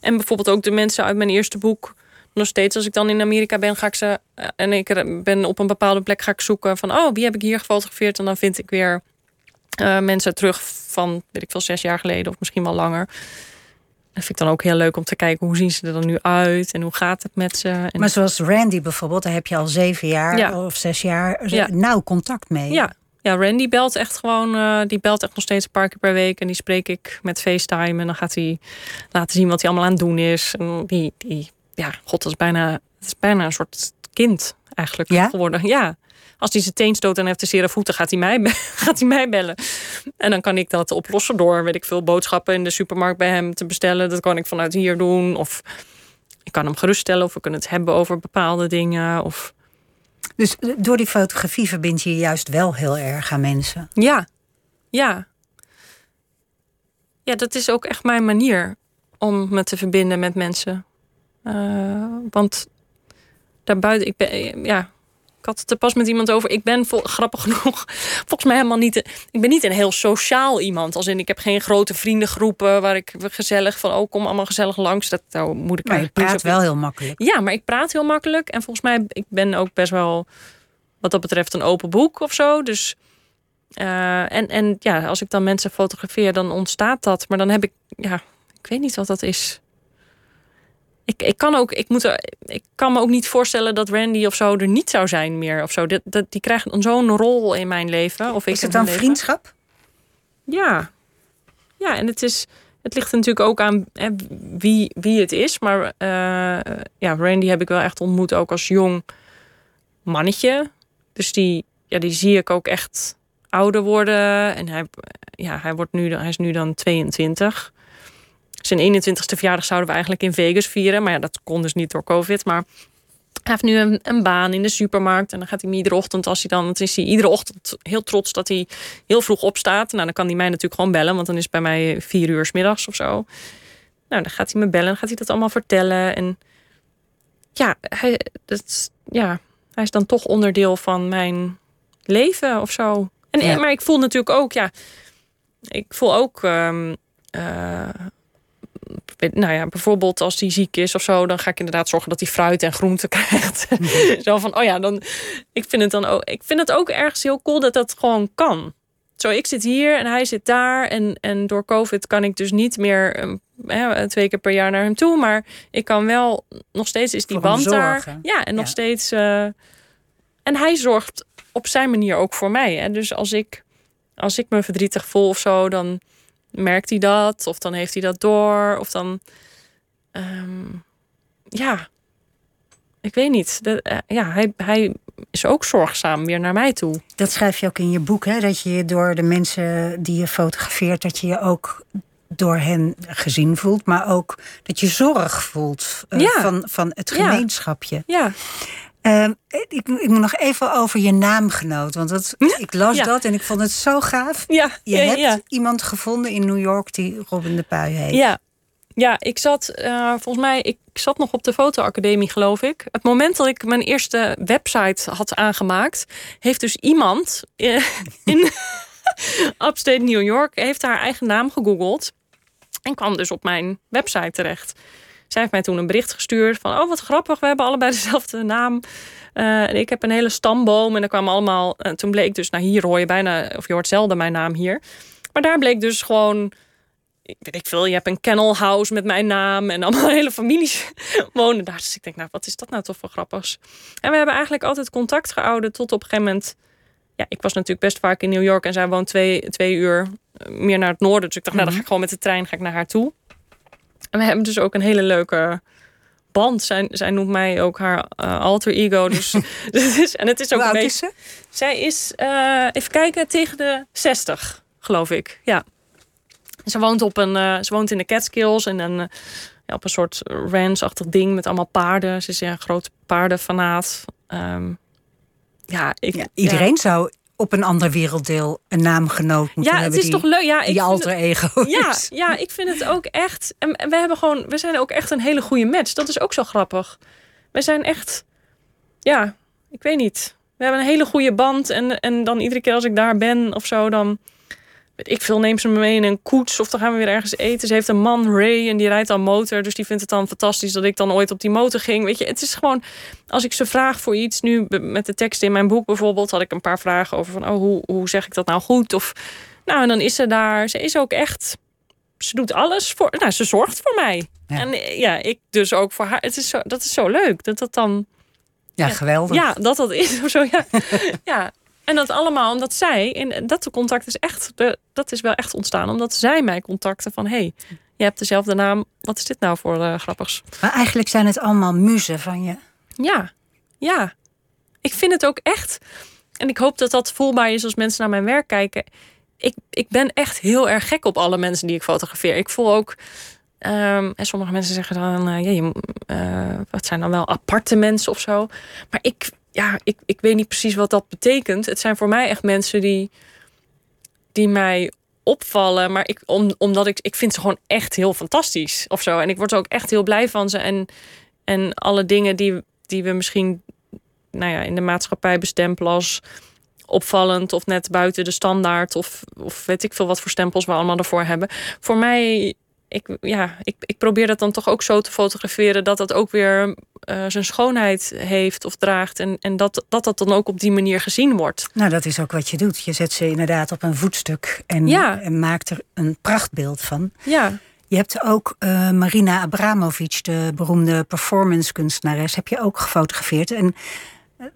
E: En bijvoorbeeld ook de mensen uit mijn eerste boek. Nog steeds, als ik dan in Amerika ben, ga ik ze. eh, En ik ben op een bepaalde plek ga ik zoeken van oh, wie heb ik hier gefotografeerd? En dan vind ik weer eh, mensen terug van, weet ik veel, zes jaar geleden of misschien wel langer. Dat vind ik dan ook heel leuk om te kijken hoe zien ze er dan nu uit en hoe gaat het met ze. En,
D: Maar zoals Randy bijvoorbeeld, daar heb je al zeven jaar
E: Ja.
D: of zes jaar
E: Ja.
D: nauw contact mee.
E: ja, ja, Randy belt echt gewoon, eh, die belt echt nog steeds een paar keer per week. En die spreek ik met FaceTime. En dan gaat hij laten zien wat hij allemaal aan het doen is. En die, die ja, god, dat is bijna, dat is bijna een soort kind eigenlijk
D: Ja?
E: geworden. Ja. Als hij zijn teen stoot en heeft de zere voeten, gaat hij, mij, gaat hij mij bellen. En dan kan ik dat oplossen door, weet ik veel, boodschappen in de supermarkt bij hem te bestellen. Dat kan ik vanuit hier doen. Of ik kan hem geruststellen of we kunnen het hebben over bepaalde dingen. Of
D: Dus eh, door die fotografie verbind je je juist wel heel erg aan mensen.
E: Ja, ja. Ja, dat is ook echt mijn manier om me te verbinden met mensen. Eh, want daarbuiten, ik ben, ja, ik had het er pas met iemand over. Ik ben vol, grappig genoeg, volgens mij helemaal niet. Ik ben niet een heel sociaal iemand. Als in, ik heb geen grote vriendengroepen waar ik gezellig van, oh, kom allemaal gezellig langs. Dat nou, moet ik
D: Maar je
E: niet
D: praat wel heel makkelijk.
E: ja, maar ik praat heel makkelijk. En volgens mij, ik ben ook best wel, wat dat betreft, een open boek of zo. Dus, eh, en, en ja, als ik dan mensen fotografeer, dan ontstaat dat. Maar dan heb ik, ja, ik weet niet wat dat is. Ik, ik, kan ook, ik, moet er, ik kan me ook niet voorstellen dat Randy of zo er niet zou zijn meer. Of zo. Dat, dat, die krijgt zo'n rol in mijn leven. Of
D: is het dan vriendschap?
E: Ja. Ja, en het is. Het ligt natuurlijk ook aan hè, wie, wie het is. Maar uh, ja, Randy heb ik wel echt ontmoet ook als jong mannetje. Dus die, ja, die zie ik ook echt ouder worden. En hij, ja, hij, wordt nu, hij is nu dan 22. Zijn 21ste verjaardag zouden we eigenlijk in Vegas vieren. Maar ja, dat kon dus niet door COVID. Maar hij heeft nu een, een, baan in de supermarkt. En dan gaat hij iedere ochtend, als hij dan, dan is hij iedere ochtend heel trots dat hij heel vroeg opstaat. Nou, dan kan hij mij natuurlijk gewoon bellen, want dan is het bij mij vier uur s middags of zo. Nou, dan gaat hij me bellen, dan gaat hij dat allemaal vertellen. En ja, hij, dat, ja, hij is dan toch onderdeel van mijn leven of zo. En, Maar ik voel natuurlijk ook, ja, ik voel ook. Um, nou ja, bijvoorbeeld als hij ziek is of zo, dan ga ik inderdaad zorgen dat hij fruit en groente krijgt. Mhm. zo van, oh ja, dan. Ik vind het dan ook. Ik vind het ook ergens heel cool dat dat gewoon kan. Zo, ik zit hier en hij zit daar. En, en door COVID kan ik dus niet meer um, twee keer per jaar naar hem toe. Maar ik kan wel, nog steeds is die band daar. Ja, en nog steeds. Uh, en hij zorgt op zijn manier ook voor mij. Hè? Dus als ik, als ik me verdrietig voel of zo, dan merkt hij dat. Of dan heeft hij dat door. Of dan. Um, ja. Ik weet niet. De, uh, ja, hij, hij is ook zorgzaam weer naar mij toe.
D: Dat schrijf je ook in je boek, hè? Dat je door de mensen die je fotografeert, dat je je ook door hen gezien voelt, maar ook dat je zorg voelt uh, ja. van, van het gemeenschapje.
E: Ja.
D: Uh, ik, ik, moet nog even over je naamgenoot. Want dat, ik las dat en ik vond het zo gaaf.
E: Ja,
D: je hebt iemand gevonden in New York die Robin de Pui heet.
E: Ja, ja ik zat uh, volgens mij, ik zat nog op de fotoacademie, geloof ik. Het moment dat ik mijn eerste website had aangemaakt, heeft dus iemand uh, in upstate New York heeft haar eigen naam gegoogeld. En kwam dus op mijn website terecht. Zij heeft mij toen een bericht gestuurd van... oh, wat grappig, we hebben allebei dezelfde naam. Uh, ik heb een hele stamboom en er kwamen allemaal... Uh, toen bleek dus, nou hier hoor je bijna... of je hoort zelden mijn naam hier. Maar daar bleek dus gewoon... Ik weet ik veel, je hebt een kennel house met mijn naam... en allemaal hele families wonen daar. Dus ik denk, nou, wat is dat nou toch voor grappigs? En we hebben eigenlijk altijd contact gehouden tot op een gegeven moment... Ja, ik was natuurlijk best vaak in New York en zij woont twee, twee uur eh, meer naar het noorden. Dus ik dacht, nou, dan ga ik mhm. gewoon met de trein ga ik naar haar toe. En we hebben dus ook een hele leuke band. Zij, zij noemt mij ook haar uh, alter ego. Dus, dus, en het is ook
D: Hoe
E: een
D: beetje... is ze?
E: Zij is, uh, even kijken, tegen de 60, geloof ik. Ja. Ze woont, op een, uh, ze woont in de Catskills en een, ja, op een soort ranch-achtig ding met allemaal paarden. Ze is een grote paardenfanaat. Um, ja, ik, ja,
D: iedereen ja. zou op een ander werelddeel een naamgenoot moeten
E: ja,
D: hebben.
E: Ja, het is toch leuk. Ja,
D: ik je alter ego.
E: Ja, ja, ik vind het ook echt. En we hebben gewoon, we zijn ook echt een hele goede match. Dat is ook zo grappig. We zijn echt, ja, ik weet niet. We hebben een hele goede band en, en dan iedere keer als ik daar ben of zo, dan ik veel, neem ze me mee in een koets of dan gaan we weer ergens eten. Ze heeft een man, Ray, en die rijdt dan motor. Dus die vindt het dan fantastisch dat ik dan ooit op die motor ging. Weet je, het is gewoon, als ik ze vraag voor iets, nu met de teksten in mijn boek bijvoorbeeld, had ik een paar vragen over van, oh, hoe, hoe zeg ik dat nou goed? Of, nou, en dan is ze daar. Ze is ook echt, ze doet alles voor, nou, ze zorgt voor mij. Ja. En ja, ik dus ook voor haar. Het is zo, dat is zo leuk dat dat dan.
D: Ja, geweldig.
E: Ja, dat dat is of zo. Ja, ja en dat allemaal omdat zij, en dat contact is echt, dat is wel echt ontstaan, omdat zij mij contacten van hey, je hebt dezelfde naam, wat is dit nou voor uh, grappigs?
D: Maar eigenlijk zijn het allemaal muzen van je.
E: Ja, ja. Ik vind het ook echt, en ik hoop dat dat voelbaar is als mensen naar mijn werk kijken. Ik, ik ben echt heel erg gek op alle mensen die ik fotografeer. Ik voel ook, um, en sommige mensen zeggen dan, uh, ja, je, uh, wat zijn dan wel aparte mensen of zo. Maar ik, ja, ik, ik weet niet precies wat dat betekent. Het zijn voor mij echt mensen die, die mij opvallen. Maar ik, om, omdat ik, ik vind ze gewoon echt heel fantastisch of zo. En ik word ook echt heel blij van ze. En, en alle dingen die, die we misschien nou ja, in de maatschappij bestempelen als opvallend of net buiten de standaard of, of weet ik veel wat voor stempels we allemaal ervoor hebben. Voor mij ik, ja, ik, ik probeer dat dan toch ook zo te fotograferen dat dat ook weer uh, zijn schoonheid heeft of draagt. En, en dat, dat dat dan ook op die manier gezien wordt.
D: Nou, dat is ook wat je doet. Je zet ze inderdaad op een voetstuk en,
E: ja.
D: en maakt er een prachtbeeld van.
E: Ja.
D: Je hebt ook uh, Marina Abramovic, de beroemde performancekunstenares, heb je ook gefotografeerd. En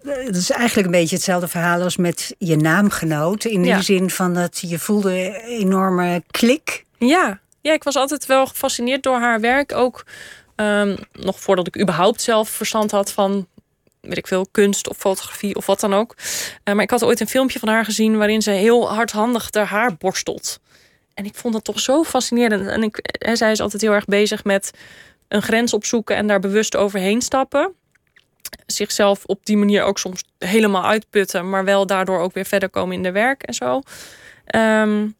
D: het is eigenlijk een beetje hetzelfde verhaal als met je naamgenoot. In de zin van dat je voelde een enorme klik.
E: Ja. Ja, ik was altijd wel gefascineerd door haar werk. Ook um, nog voordat ik überhaupt zelf verstand had van weet ik veel, kunst of fotografie of wat dan ook. Uh, maar ik had ooit een filmpje van haar gezien waarin ze heel hardhandig haar haar borstelt. En ik vond dat toch zo fascinerend. En ik, en zij is altijd heel erg bezig met een grens opzoeken en daar bewust overheen stappen. Zichzelf op die manier ook soms helemaal uitputten, maar wel daardoor ook weer verder komen in de werk en zo. Um,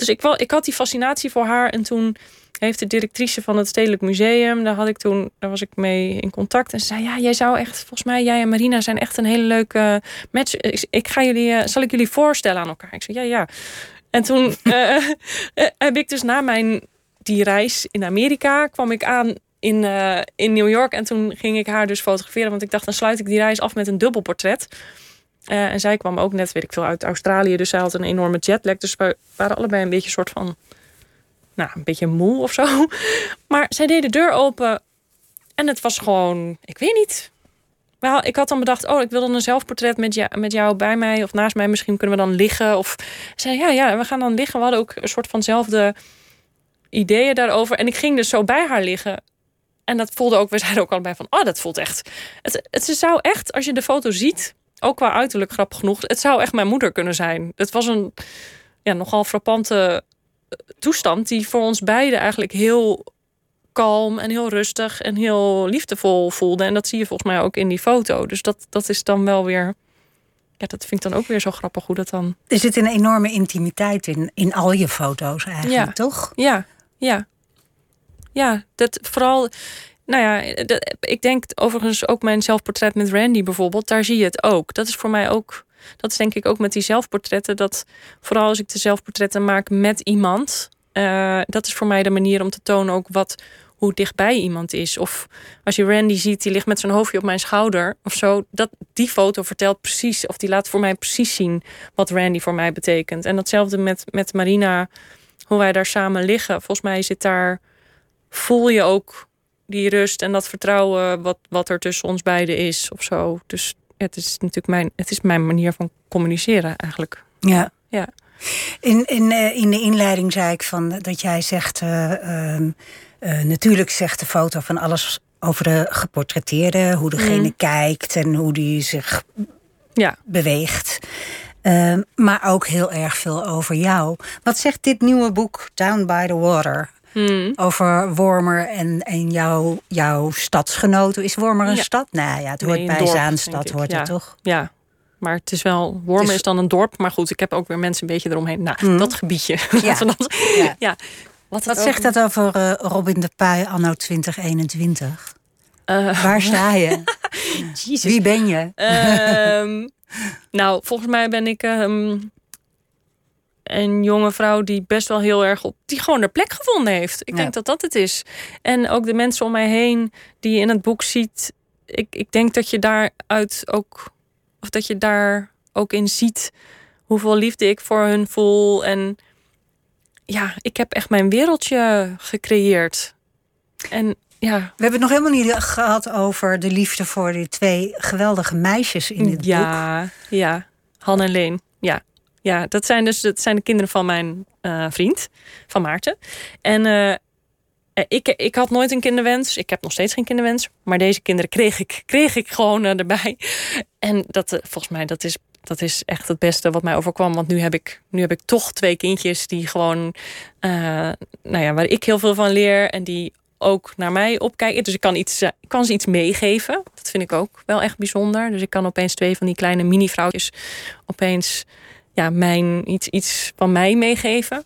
E: dus ik, ik had die fascinatie voor haar en toen heeft de directrice van het Stedelijk Museum, daar had ik toen, daar was ik mee in contact. En ze zei: Ja, jij zou echt, volgens mij, jij en Marina zijn echt een hele leuke match. Ik, ik ga jullie, uh, zal ik jullie voorstellen aan elkaar? Ik zei: Ja, ja. En toen uh, heb ik dus na mijn die reis in Amerika kwam ik aan in, uh, in New York. En toen ging ik haar dus fotograferen. Want ik dacht, dan sluit ik die reis af met een dubbelportret. Uh, en zij kwam ook net, weet ik veel, uit Australië. Dus zij had een enorme jetlag. Dus we waren allebei een beetje soort van nou, een beetje moe of zo. Maar zij deed de deur open en het was gewoon, ik weet niet. Wel, ik had dan bedacht, oh, ik wil dan een zelfportret met, jou, met jou bij mij of naast mij. Misschien kunnen we dan liggen. Of zei, ja, ja, we gaan dan liggen. We hadden ook een soort vanzelfde ideeën daarover. En ik ging dus zo bij haar liggen. En dat voelde ook, we zeiden ook allebei van, oh, dat voelt echt. Het, het zou echt, als je de foto ziet, ook qua uiterlijk grappig genoeg, het zou echt mijn moeder kunnen zijn. Het was een ja, nogal frappante toestand die voor ons beiden eigenlijk heel kalm en heel rustig en heel liefdevol voelde. En dat zie je volgens mij ook in die foto. Dus dat, dat is dan wel weer. Ja, dat vind ik dan ook weer zo grappig hoe dat dan.
D: Er zit een enorme intimiteit in, in al je foto's eigenlijk,
E: ja.
D: toch?
E: Ja, ja. Ja, dat vooral. Nou ja, ik denk overigens ook mijn zelfportret met Randy bijvoorbeeld, daar zie je het ook. Dat is voor mij ook dat is denk ik ook met die zelfportretten. Dat vooral als ik de zelfportretten maak met iemand. Uh, dat is voor mij de manier om te tonen ook wat, hoe dichtbij iemand is. Of als je Randy ziet, die ligt met zijn hoofdje op mijn schouder of zo. Dat, die foto vertelt precies, of die laat voor mij precies zien wat Randy voor mij betekent. En datzelfde met, met Marina, hoe wij daar samen liggen. Volgens mij zit daar, voel je ook die rust en dat vertrouwen wat, wat er tussen ons beiden is of zo. Dus het is natuurlijk mijn, het is mijn manier van communiceren eigenlijk.
D: Ja.
E: ja.
D: In, in, eh, in de inleiding zei ik van dat jij zegt. Uh, natuurlijk zegt de foto van alles over de geportretteerde, hoe degene mm. kijkt en hoe die zich
E: ja.
D: beweegt. Ehm, maar ook heel erg veel over jou. Wat zegt dit nieuwe boek, Down by the Water?
E: Hmm.
D: Over Wormer en, en jouw, jouw stadsgenoten. Is Wormer een stad? Nou ja, het hoort bij Zaanstad, hoort het toch?
E: Ja, maar het is wel. Wormer is... dan een dorp. Maar goed, ik heb ook weer mensen een beetje eromheen. Nou, hmm. dat gebiedje. Ja. ja. ja.
D: Wat, Wat zegt dat over uh, Robin de Puy anno 2021? Uh, Waar sta je? Wie ben je?
E: Um, nou, volgens mij ben ik um, een jonge vrouw die best wel heel erg op die gewoon haar plek gevonden heeft. Ik denk dat dat het is. En ook de mensen om mij heen die je in het boek ziet. Ik, ik denk dat je daaruit ook, of dat je daar ook in ziet hoeveel liefde ik voor hun voel. En ja, ik heb echt mijn wereldje gecreëerd. En ja.
D: We hebben het nog helemaal niet gehad over de liefde voor die twee geweldige meisjes in dit
E: ja,
D: boek.
E: Ja, ja. Han en Leen. Ja, ja, dat zijn dus dat zijn de kinderen van mijn uh, vriend, van Maarten. En uh, ik, ik had nooit een kinderwens. Ik heb nog steeds geen kinderwens. Maar deze kinderen kreeg ik, kreeg ik gewoon erbij. En dat, volgens mij, dat is, dat is echt het beste wat mij overkwam. Want nu heb ik, nu heb ik toch twee kindjes die gewoon, nou ja, waar ik heel veel van leer. En die ook naar mij opkijken. Dus ik kan, iets, ik kan ze iets meegeven. Dat vind ik ook wel echt bijzonder. Dus ik kan opeens twee van die kleine mini-vrouwtjes opeens ja, mijn, iets, iets van mij meegeven.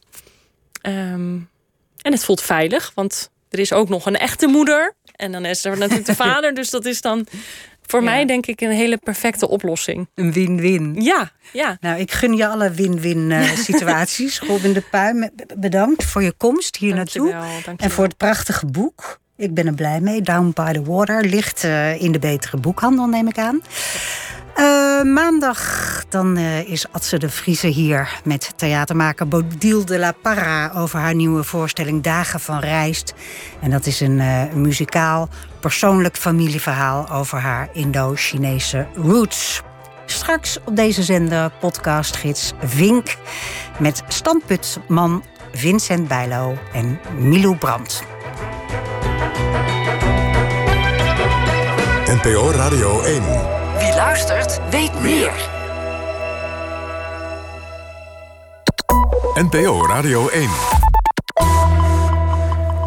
E: Ehm, en het voelt veilig, want er is ook nog een echte moeder. En dan is er natuurlijk de vader. Dus dat is dan voor mij denk ik een hele perfecte oplossing.
D: Een win-win.
E: Ja, ja.
D: Nou, ik gun je alle win-win uh, situaties. Robin de Puim, bedankt voor je komst hier naartoe. En voor het prachtige boek. Ik ben er blij mee. Down by the Water ligt uh, in de betere boekhandel, neem ik aan. Uh, maandag dan uh, is Adse de Vrieze hier met theatermaker Bodil de la Parra over haar nieuwe voorstelling Dagen van Rijst. En dat is een uh, muzikaal, persoonlijk familieverhaal over haar Indo-Chinese roots. Straks op deze zender podcastgids Vink met standpuntman Vincent Bijlo en Milou Brandt.
B: NPO Radio 1.
C: Luistert, weet meer.
B: NPO Radio 1.